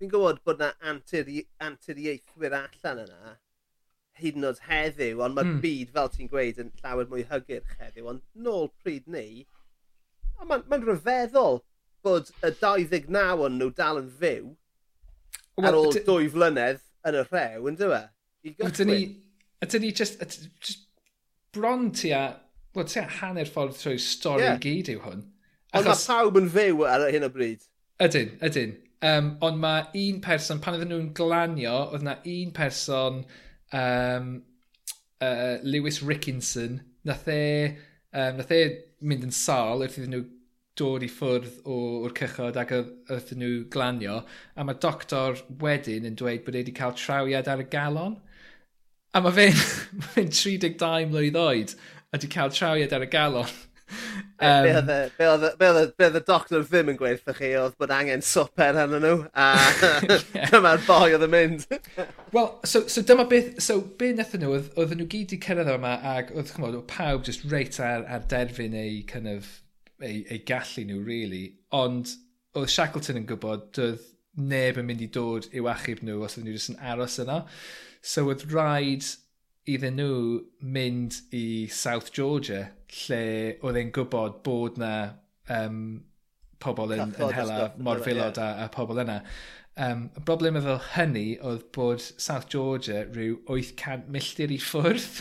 Speaker 1: fi'n gwybod bod yna anturi, anturieithwyr allan yna, hyd yn oed heddiw, ond mae'r mm. byd, fel ti'n gweud, yn llawer mwy hygyrch heddiw, ond nôl pryd ni, mae'n ma, rhyfeddol bod y 29 o'n nhw dal yn fyw well, ar ôl dwy flynedd yn y rhew, yn dywe? Ydyn ni,
Speaker 2: ydyn ni just, just bron tua, well, tua hanner ffordd trwy stori yeah. gyd yw hwn.
Speaker 1: Ond mae pawb yn fyw ar hyn o bryd.
Speaker 2: Ydyn, ydyn. Um, ond mae un person, pan oedden nhw'n glanio, oedd na un person, um, uh, Lewis Rickinson, nath e, um, nath e mynd yn sal wrth iddyn nhw dod i ffwrdd o'r cychod ac wrth nhw glanio, a mae doctor wedyn yn dweud bod e wedi cael trawiad ar y galon. A mae fe'n fe 32 mlynedd oed a wedi cael trawiad ar y galon.
Speaker 1: Um, be oedd y doctor ddim yn gweud wrthych chi oedd bod angen swper arnyn nhw a dyma'r boi oedd yn mynd.
Speaker 2: Wel, so, so dyma beth, so be wnaethon nhw, oedd, oedd nhw gyd i cyrraedd yma ac oedd, chymod, oedd pawb just reit ar, ar derfyn ei kind of, ei, ei gallu nhw, really. Ond oedd Shackleton yn gwybod, doedd neb yn mynd i dod i'w achub nhw os oedd nhw jyst yn aros yna. So oedd rhaid iddyn nhw mynd i South Georgia lle oedd e'n gwybod bod na um, pobl yn,
Speaker 1: Cathod
Speaker 2: yn hela mor
Speaker 1: morfilod
Speaker 2: yeah. a, a pobl yna. Um, y broblem efo hynny oedd bod South Georgia rhyw 800 milltir i ffwrdd.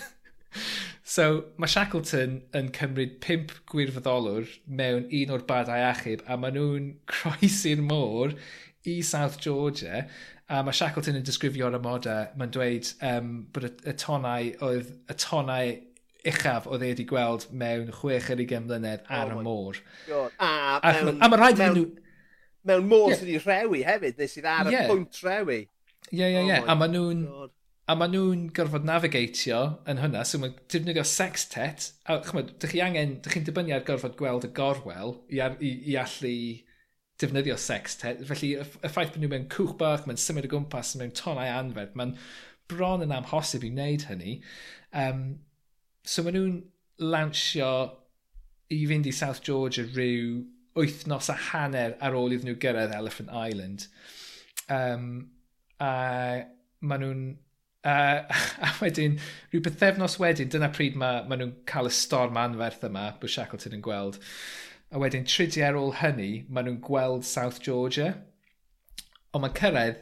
Speaker 2: so mae Shackleton yn cymryd pimp gwirfoddolwr mewn un o'r badau achub a maen nhw'n croesi'r môr i South Georgia A mae Shackleton yn disgrifio ar y moda, mae'n dweud um, bod y, y tonau oedd y tonau uchaf oedd e wedi gweld mewn chwech ar ugen mlynedd ar
Speaker 1: oh
Speaker 2: y môr.
Speaker 1: God. A,
Speaker 2: a,
Speaker 1: mewn,
Speaker 2: a mae rhaid
Speaker 1: mewn,
Speaker 2: nhw...
Speaker 1: Mewn môr
Speaker 2: yeah.
Speaker 1: sydd wedi rhewi hefyd, neu sydd ar yeah.
Speaker 2: y
Speaker 1: pwynt rhewi.
Speaker 2: Ie, ie, ie.
Speaker 1: Oh
Speaker 2: a maen nhw'n... A maen nhw'n gorfod navigatio yn hynna, so mae'n defnyddio sextet, a chymryd, dych chi angen, dych chi'n dibynnu ar gorfod gweld y gorwel i, ar, i, i allu defnyddio sex te. Felly y, y ffaith bod nhw mewn cwch bach, mae'n symud o gwmpas, mewn tonau anferth, mae'n bron yn amhosib i wneud hynny. Um, so maen nhw'n lansio i fynd i South Georgia rhyw wythnos a hanner ar ôl iddyn nhw gyrraedd Elephant Island. Um, a maen nhw'n... Uh, a wedyn, rhyw bythefnos wedyn, dyna pryd mae ma nhw'n cael y storm anferth yma, bod Shackleton yn gweld. A wedyn tridi ar ôl hynny, maen nhw'n gweld South Georgia. Ond mae'n cyrraedd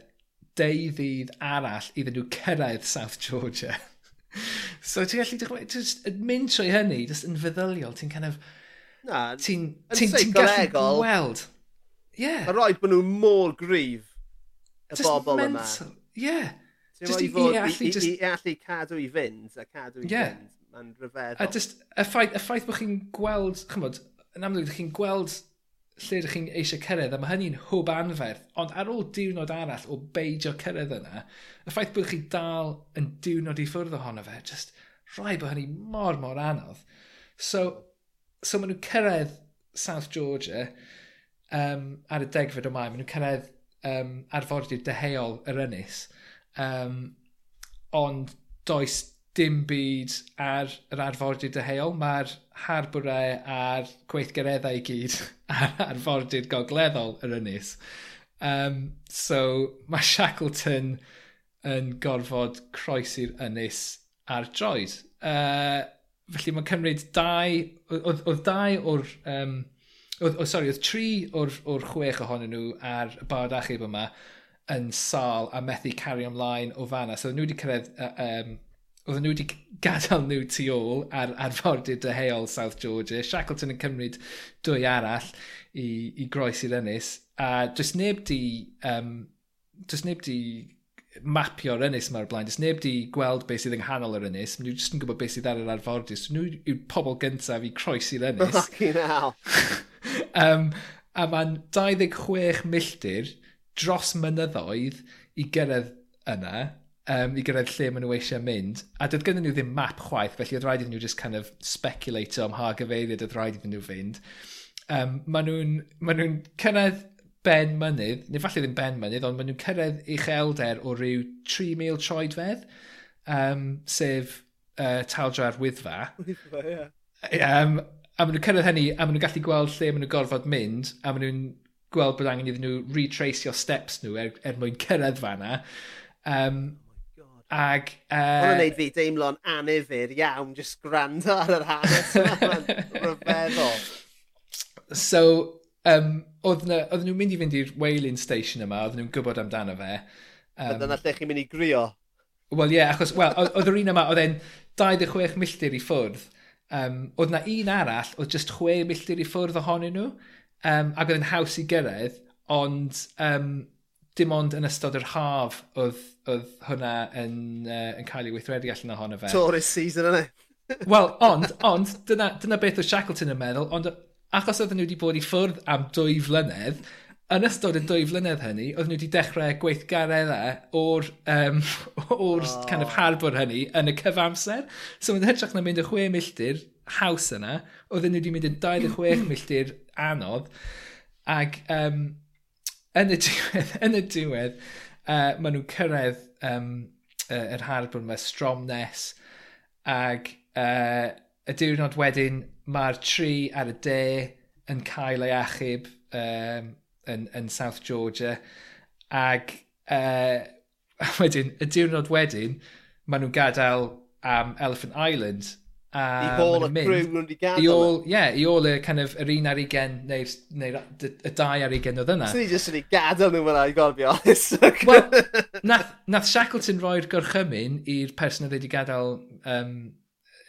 Speaker 2: deu ddydd arall iddyn nhw cyrraedd South Georgia. so ti'n gallu just mynd trwy hynny, just yn feddyliol, ti'n kind of...
Speaker 1: Na,
Speaker 2: ti'n ti, ti gallu gweld. Ie. Yeah.
Speaker 1: Mae rhaid bod nhw mor gryf y
Speaker 2: just
Speaker 1: bobl yma.
Speaker 2: Ie. Yeah.
Speaker 1: Ti'n
Speaker 2: rhaid
Speaker 1: fod
Speaker 2: i,
Speaker 1: i,
Speaker 2: just...
Speaker 1: i, i allu cadw i fynd a cadw i
Speaker 2: yeah.
Speaker 1: fynd. Mae'n rhyfeddol.
Speaker 2: A just, y ffaith, y ffaith bod chi'n gweld, chymod, yn amlwg, ydych chi'n gweld lle ydych chi'n eisiau cyrraedd, a mae hynny'n hwb anferth, ond ar ôl diwrnod arall o beidio cyrraedd yna, y ffaith bod chi dal yn diwrnod i ffwrdd ohono fe, just rhai bod hynny mor, mor anodd. So, so maen nhw'n cyrraedd South Georgia um, ar y degfed o mai, maen nhw'n cyrraedd um, arfordir deheuol yr ynys, um, ond does dim byd ar yr arfordir deheuol. Mae'r harbwrau a'r gweithgareddau i gyd ar arfordir gogleddol yr ynys. Um, so mae Shackleton yn gorfod croesi'r ynys ar droed. Uh, felly mae'n cymryd dau, oedd oedd dau o'r, um, oedd, oedd, sorry, oedd tri o'r, or chwech ohonyn nhw ar y bard achub yma yn sal a methu cario ymlaen o fanna. So nhw wedi cyrraedd uh, um, oedden nhw wedi gadael nhw tu ôl ar arfordir deheuol South Georgia. Shackleton yn cymryd dwy arall i, i groes i'r ynys. A does neb di... Um, does neb di mapio'r ynys mae'r blaen. Does neb di gweld beth sydd yng nghanol yr ynys. Mae nhw jyst yn gwybod beth sydd ar yr arfordir. So nhw yw'r pobl gyntaf i croesi'r ynys.
Speaker 1: Fucking hell.
Speaker 2: um, a mae'n 26 milltir dros mynyddoedd i gyrraedd yna um, i gyrraedd lle maen nhw eisiau mynd. A doedd gennyn nhw ddim map chwaith, felly oedd rhaid iddyn nhw just kind of speculator am ha gyfeiriad oedd rhaid iddyn nhw fynd. Um, maen nhw'n ma nhw cyrraedd ben mynydd, neu falle ddim ben mynydd, ond maen nhw'n cyrraedd uchelder o ryw 3,000 troedfedd, um, sef uh, taldra'r wyddfa. Wyddfa,
Speaker 1: ie.
Speaker 2: Um, a maen nhw'n cyrraedd hynny, a maen nhw'n gallu gweld lle maen nhw'n gorfod mynd, a maen nhw'n gweld bod angen iddyn nhw retraceio steps nhw er, er mwyn cyrraedd fanna. Um, Ag... Uh...
Speaker 1: Ond fi deimlo'n anifir iawn, just gwrando ar yr hanes rhyfeddol.
Speaker 2: So, um, oedd nhw'n mynd i fynd i'r whaling station yma, oedd nhw'n gwybod amdano fe. Um,
Speaker 1: dyna lle chi'n mynd i grio.
Speaker 2: Wel, ie, yeah, achos, wel, oedd yr un yma, oedd e'n 26 milltir i ffwrdd. Um, oedd na un arall, oedd just 6 milltir i ffwrdd ohonyn nhw, um, ac oedd yn haws i gyrraedd, ond um, dim ond yn ystod yr haf oedd, oedd hwnna yn, uh, yn cael ei weithredu allan ohono fe.
Speaker 1: Tourist season yna.
Speaker 2: Wel, ond, ond, dyna, dyna beth oedd Shackleton yn meddwl, ond achos oedden nhw wedi bod i ffwrdd am dwy flynedd, yn ystod y dwy flynedd hynny, oedden nhw wedi dechrau gweithgareddau e o'r, um, o'r oh. kind of harbwr hynny yn y cyfamser. So yn hytrach na mynd y chwe milltir haws yna, oedden nhw wedi mynd yn 26 milltir anodd. Ac um, yn y diwedd, yn y diwedd uh, maen nhw'n cyrraedd um, uh, yr harbwr yma, Stromnes, ac uh, y diwrnod wedyn mae'r tri ar y de yn cael ei achub um, yn, yn South Georgia, ac uh, wedyn, y diwrnod wedyn, maen nhw'n gadael am Elephant Island,
Speaker 1: I ôl y crew nhw'n wedi gadael. I ôl,
Speaker 2: ie, yeah, i ôl y kind of, yr un ar ugen neu'r neu y dau ar ugen oedd yna.
Speaker 1: Swn i jyst wedi gadael nhw fyna, i gotta be honest.
Speaker 2: Wel, nath, nath Shackleton roi'r gorchymyn i'r person oedd wedi gadael um,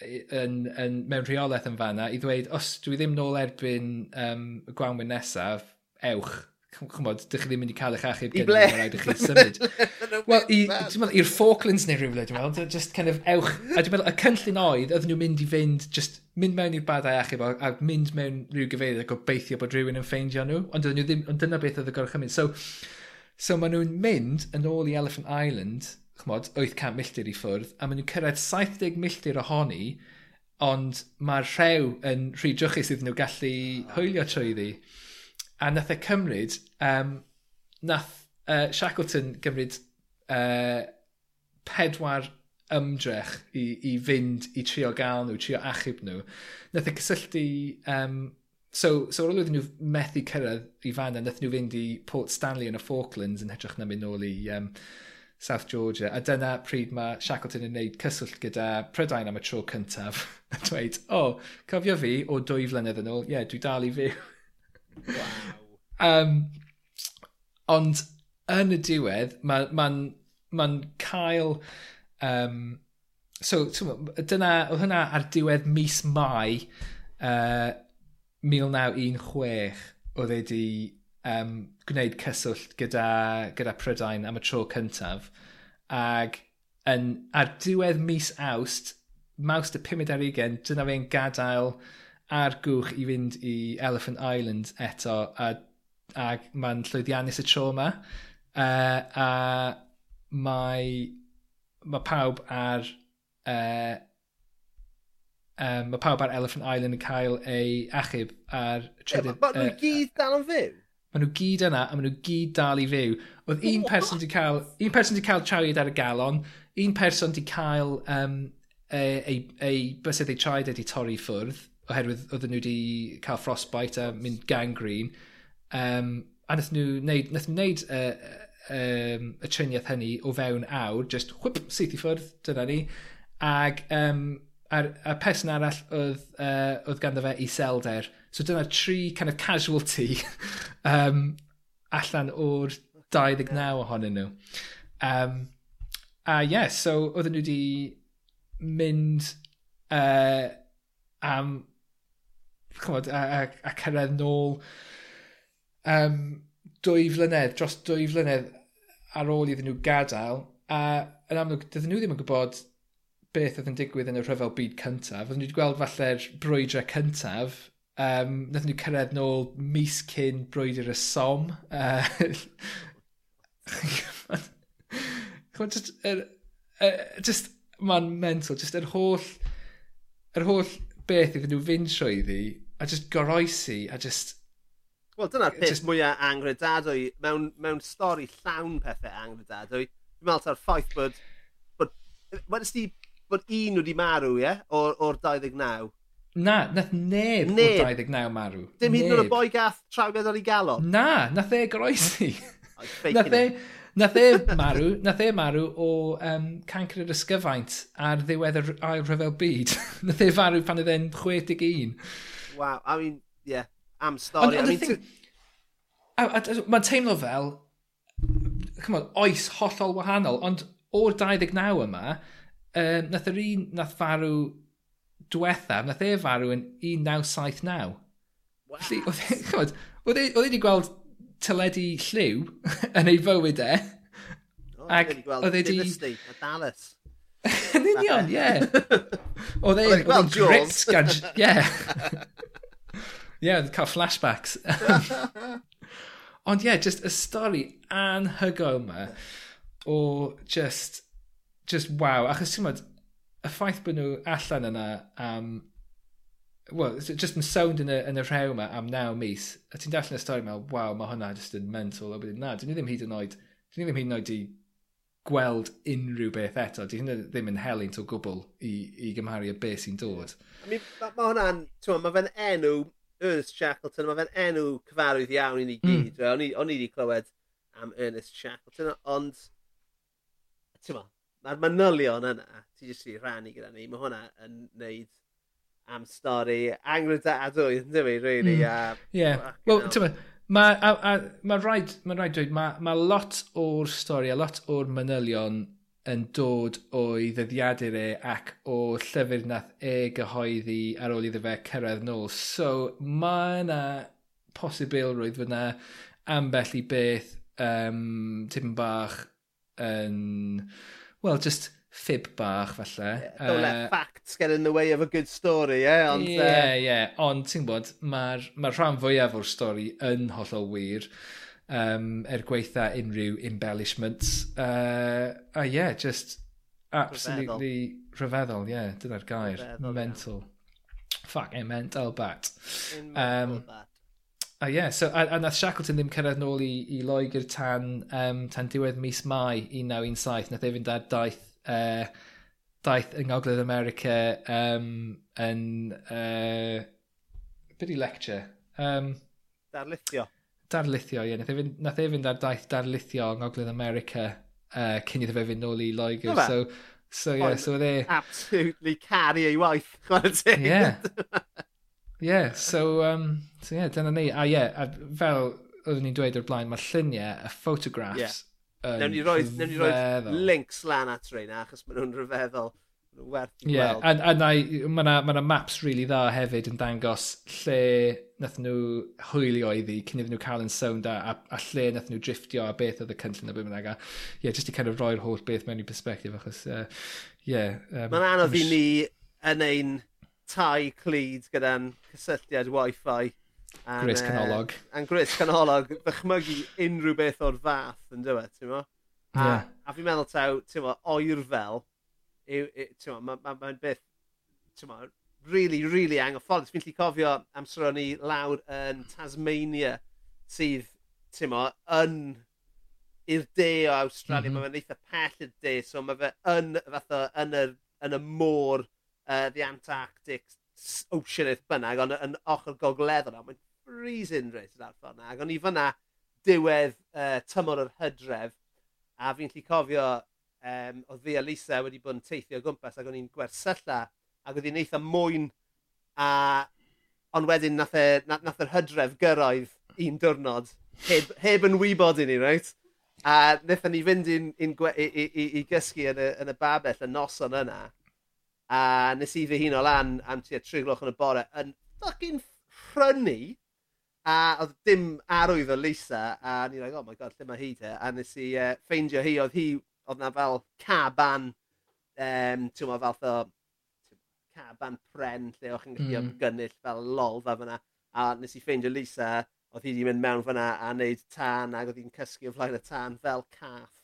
Speaker 2: yn, yn, mewn rheolaeth yn fanna i ddweud, os dwi ddim nôl erbyn um, y gwanwyn nesaf, ewch chymod, dych chi ddim mynd i cael eich achub
Speaker 1: gen I ble?
Speaker 2: Rhaid i chi symud. Wel, i'r Falklands neu rhywle, dwi'n meddwl, just kind of ewch. A dwi'n meddwl, y cynllun oedd, oedden nhw'n mynd i fynd, just mynd mewn i'r badau achub a, a mynd mewn rhyw gyfeidd ac obeithio bod rhywun yn ffeindio nhw. Ond, oedden nhw ddim, ond dyna beth oedd y gorchymyn. So, so maen nhw'n mynd yn ôl i Elephant Island, chymod, 800 milltir i ffwrdd, a maen nhw'n cyrraedd 70 milltir ohoni, ond mae'r rhew yn rhy drwchus iddyn nhw gallu hwylio trwyddi. Oh. A nath e cymryd... Um, nath uh, Shackleton gymryd uh, pedwar ymdrech i, i fynd i trio gael nhw, trio achub nhw. Nath e cysylltu... Um, so, so ar ôl nhw methu cyrraedd i fan nath nhw fynd i Port Stanley yn y Falklands yn hytrach na mynd nôl i um, South Georgia. A dyna pryd mae Shackleton yn gwneud cyswllt gyda Prydain am y tro cyntaf. A dweud, o, oh, cofio fi o dwy flynedd yn ôl, ie, yeah, dwi dal i fyw um, ond yn y diwedd, mae'n ma, ma, ma cael... Um, so, dyna, oedd hwnna ar diwedd mis Mai uh, 1916 oedd wedi um, gwneud cyswllt gyda, gyda Prydain am y tro cyntaf. Ac yn, ar diwedd mis awst, mawst y 15, dyna fe'n gadael ar gwch i fynd i Elephant Island eto a, a mae'n llwyddiannus y tro yma. Uh, a mae, mae pawb ar uh, um, mae pawb ar Elephant Island yn cael ei achub ar
Speaker 1: trydydd... Yeah, Mae nhw gyd dal yn fyw?
Speaker 2: Mae nhw gyd yna a mae nhw gyd dal i fyw. Oedd un person di cael, un person di cael trawiad ar y galon, un person di cael um, ei, ei, ei bysedd ei traed wedi torri ffwrdd, oherwydd oedden nhw wedi cael frostbite a mynd gangrene. Um, a nath nhw wneud, nath nhw wneud uh, um, y triniaeth hynny o fewn awr, just whip, syth i ffwrdd, dyna ni. Ag um, a'r, a'r person arall oedd, uh, oedd ganddo fe i selder. So dyna tri kind of casualty um, allan o'r 29 ohonyn nhw. Um, a yes, yeah, so oedden nhw wedi mynd uh, am chymod, a, a, a cyrraedd nôl um, dwy flynedd, dros dwy flynedd ar ôl iddyn nhw gadael, a yn amlwg, dydyn nhw ddim yn gwybod beth oedd yn digwydd yn y rhyfel byd cyntaf. Oedden nhw wedi gweld falle'r brwydrau cyntaf, um, nath nhw cyrraedd nôl mis cyn brwydr y som. Uh, just, er, er, just man mental, just yr er holl, yr er holl beth iddyn nhw fynd trwyddi a just goroesi a just...
Speaker 1: Wel dyna'r peth just... mwyaf angredadwy mewn, mewn stori llawn pethau angredadwy. Dwi'n meddwl ta'r ffaith bod... bod Wedys ti bod un wedi marw, ie? Yeah? O'r, or 29?
Speaker 2: Na, nath neb, neb. o'r 29 marw.
Speaker 1: Dim hyd yn oed y boi gath trawgedd ar ei galon?
Speaker 2: Na, nath e goroesi. nath e... Nath e marw, nath e marw o um, cancer yr ysgyfaint ar ddiwedd yr ail rhyfel byd. nath e farw pan oedd e'n 61.
Speaker 1: Wow, I mean, yeah, am stori. I mean, thing...
Speaker 2: Mae'n teimlo fel, come on, oes hollol wahanol, ond o'r 29 yma, um, nath yr un nath farw diwethaf, nath e farw yn 1979. Wow. Oedd e wedi e, e gweld teledu lliw yn ei fywyd e.
Speaker 1: Oh, oedd e wedi gweld Dynasty, e a Dallas.
Speaker 2: Yn union, ie. Oedd e... Wel, gan... Ie. Ie, oedd cael flashbacks. Ond ie, yeah, just y stori anhygoel yma o just, just wow. Achos ti'n modd, y ffaith bod nhw allan yna am... well, just yn sownd yn y, yn y rhew yma am naw mis. A ti'n darllen y stori yma, wow, mae hwnna just yn mental. A wedyn, na, dyn ni ddim hyd yn oed... Dyn ni ddim hyd yn oed i gweld unrhyw beth eto. Di hynny ddim yn helynt o gwbl i, i gymharu y beth sy'n dod.
Speaker 1: I mean, mae ma hwnna'n, mae fe'n enw, Ernest Shackleton, mae fe'n enw cyfarwydd iawn i ni gyd. Mm. O'n i o'n i wedi clywed am Ernest Shackleton, ond, ti'n ma, mae'r manylion yna, ti jyst i rannu gyda ni, mae hwnna yn neud am stori angredadwy, yn fi, really.
Speaker 2: Mm.
Speaker 1: A,
Speaker 2: yeah.
Speaker 1: Well,
Speaker 2: ti'n ma, Ma, ma rhaid, ma rhaid dweud, mae ma lot o'r stori, a lot o'r manylion yn dod o'i ddyddiadur e ac o llyfr nath e gyhoeddi ar ôl iddo fe cyrraedd nôl. So mae yna posibilrwydd fod yna ambell i beth um, tipyn bach yn... Wel, just ffib bach falle.
Speaker 1: Don't
Speaker 2: uh,
Speaker 1: let facts get in the way of a good story, ie? Yeah? Ond,
Speaker 2: ie,
Speaker 1: yeah,
Speaker 2: ie. Yeah. Ond ti'n bod, mae'r ma rhan fwyaf o'r stori yn hollol wir. Um, er gweitha unrhyw embellishments. Uh, a ie, yeah, just absolutely rhyfeddol, ie. Yeah, Dyna'r gair.
Speaker 1: Rhyfeddol,
Speaker 2: mental. Yeah. Fuck, e mental bat.
Speaker 1: In
Speaker 2: um,
Speaker 1: bat.
Speaker 2: A ie, yeah, so, a, a nath Shackleton ddim cyrraedd nôl i, i Loegr tan, um, tan diwedd mis Mai 1917. Nath e fynd ar daith uh, daeth yng Ngogledd America um, yn... Uh, Byddi lecture? Um,
Speaker 1: darlithio.
Speaker 2: Darlithio, ie. Yeah. Nath e fynd, nath e fynd ar daith darlithio yng Ngogledd America uh, cyn iddo fe fynd nôl i Loegr. So, so, ie, yeah, so oedd e...
Speaker 1: Absolutely caru ei waith, chwarae teg.
Speaker 2: Ie. Ie, so, um, so yeah, dyna ni. A ie, yeah, fel oeddwn ni'n dweud o'r blaen, mae'r lluniau, y photographs, yeah
Speaker 1: Newn ni roed, newn ni
Speaker 2: roed
Speaker 1: links lan at reina, achos maen nhw'n rhyfeddol werth i
Speaker 2: yeah,
Speaker 1: weld.
Speaker 2: A, a na, mae yna ma maps rili really dda hefyd yn dangos lle nath nhw hwylio iddi cyn iddyn nhw cael yn sownd a, a, a lle nath nhw driftio a beth oedd y cynllun a beth bynnag. A yeah, jyst i kind of roi'r holl beth mewn i perspektif achos, ie. uh, yeah. Um,
Speaker 1: Mae'n anodd i ni yn ein tai clyd gyda'n cysylltiad Wi-Fi
Speaker 2: Gwres
Speaker 1: uh,
Speaker 2: canolog.
Speaker 1: A'n gwres canolog, ddychmygu unrhyw beth o'r fath yn dweud, ti'n mo? A,
Speaker 2: yeah.
Speaker 1: a fi'n meddwl taw, ti'n mo, oer oerfel, ti'n mo, mae'n ma, ma beth, ti'n mo, really, really anghyfforddus. Fi'n lli cofio amser o'n i lawr yn Tasmania sydd, ti'n mo, yn i'r de o Australia. Mm -hmm. Mae'n eitha pell i'r de, so mae fe yn, fatha, yn, yr, yn y môr, uh, the Antarctic, ocean oh eith bynnag ond yn ochr gogleddol yna. Mae'n freezing reit yn arfer yna. Ac o'n i fyna diwedd uh, tymor yr hydref a fi'n lli cofio um, oedd fi a Lisa wedi bod yn teithio o gwmpas ac o'n i'n gwersylla ac oedd hi'n eitha mwyn a ond wedyn nath, e, nath nath yr hydref gyrraedd un diwrnod heb, heb yn wybod i ni, reit? A wnaethon ni fynd i'n, in, i, i, i, i gysgu yn y, yn y babell y noson yna. A nes i fy hun o lan am tua tri gloch yn y bore yn fucking ffrynu. A oedd dim arwydd o Lisa, a ni like, oh my god, lle mae hi te? A nes i uh, ffeindio hi, oedd hi, oedd na fel caban, um, ti'n fel o caban pren lle o'ch chi'n gallu
Speaker 2: hmm.
Speaker 1: mm. gynnill fel lol fe fyna. A nes i ffeindio Lisa, oedd hi wedi mynd mewn fyna a wneud tan ac oedd hi'n cysgu o flaen y tan fel caff.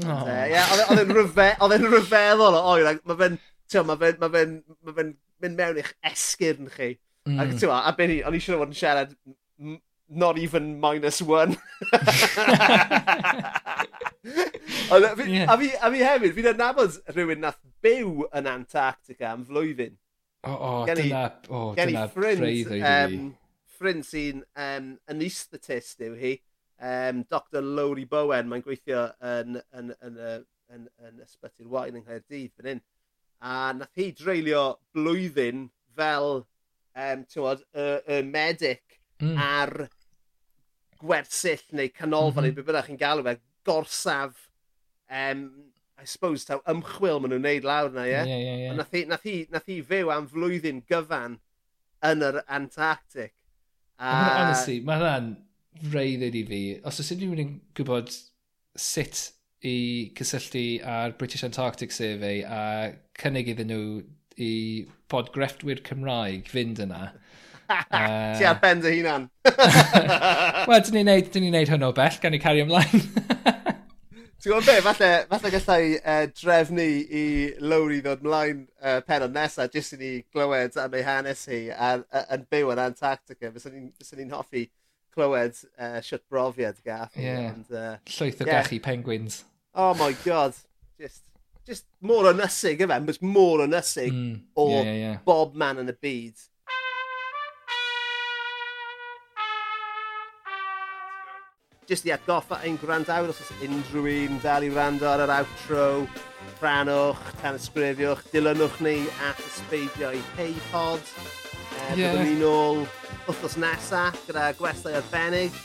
Speaker 2: Oh.
Speaker 1: E, oedd e'n rhyfeddol o oer, mae fe'n ti'n ma' fe'n ma' fe'n ma' fe'n mynd mewn i'ch esgyrn chi. Mm. Ac ti'n a be' o'n i o'n i siŵr o fod yn siarad m- not even minus one. Ond fi,
Speaker 2: yeah.
Speaker 1: a, fi, a fi hefyd, fi'n adnabod rhywun nath byw yn Antarctica am flwyddyn.
Speaker 2: O, oh,
Speaker 1: o, oh,
Speaker 2: dyna, o,
Speaker 1: oh,
Speaker 2: dyna
Speaker 1: ffrind, um, ffrind sy'n um, anesthetist yw hi, um, Dr Lowry Bowen, mae'n gweithio yn, yn, yn, yn, yn, yn, yn ysbyty'r wain yng Nghaerdydd fan hyn a nath hi dreulio blwyddyn fel um, tywod, y, y medic
Speaker 2: mm.
Speaker 1: ar gwersyll neu canolfan
Speaker 2: mm -hmm.
Speaker 1: neu be bynnag chi'n galw fe, gorsaf, um, I suppose, taw ymchwil maen nhw'n neud lawr na, ie?
Speaker 2: Yeah? Yeah, yeah,
Speaker 1: yeah. Nath, hi, nath, hi, nath hi fyw am flwyddyn gyfan yn yr Antarctic. A...
Speaker 2: Honestly, mae hwnna'n reiddyd i fi. Os oes unrhyw yn gwybod sut i cysylltu ar British Antarctic Survey a cynnig iddyn nhw i bod grefftwyr Cymraeg fynd yna. uh...
Speaker 1: Ti ar ben dy hunan.
Speaker 2: Wel, dyn ni'n neud, dyn ni neud hwnnw bell, gan i cario ymlaen.
Speaker 1: Ti'n gwybod be, falle, falle gallai uh, drefnu i Lowry ddod mlaen uh, penod nesaf jyst i ni glywed am ei hanes hi yn byw yn Antarctica. Fyswn ni'n hoffi clywed uh, siwt brofiad gath.
Speaker 2: Yeah.
Speaker 1: And, uh,
Speaker 2: Llwyth o
Speaker 1: yeah.
Speaker 2: gachu penguins.
Speaker 1: Oh my god. Just, just more ynysig efe, but more ynysig
Speaker 2: mm,
Speaker 1: o
Speaker 2: yeah, yeah, yeah.
Speaker 1: bob man yn y byd. Just i atgoffa ein gwrandawr os oes unrhyw un dal i wrando ar yr outro, rhanwch, tanysgrifiwch, dilynwch ni at ysbeidio i Pod.
Speaker 2: Ie. Yeah.
Speaker 1: Byddwn ni nôl wythnos nesa gyda gwestai arbennig.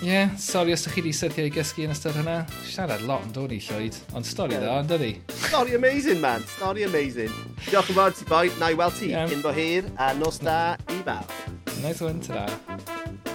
Speaker 2: Ie, yeah, sori os ydych chi wedi syrthio i gysgu yn ystod hynna. Siarad lot yn dod i llwyd, ond stori
Speaker 1: yeah.
Speaker 2: dda, ond ydi?
Speaker 1: Stori amazing, man. Stori amazing. Diolch yn fawr ti, boi. Na i weld ti
Speaker 2: yeah.
Speaker 1: cyn bo hir, a nos da i bawb.
Speaker 2: Nice one, ta-da.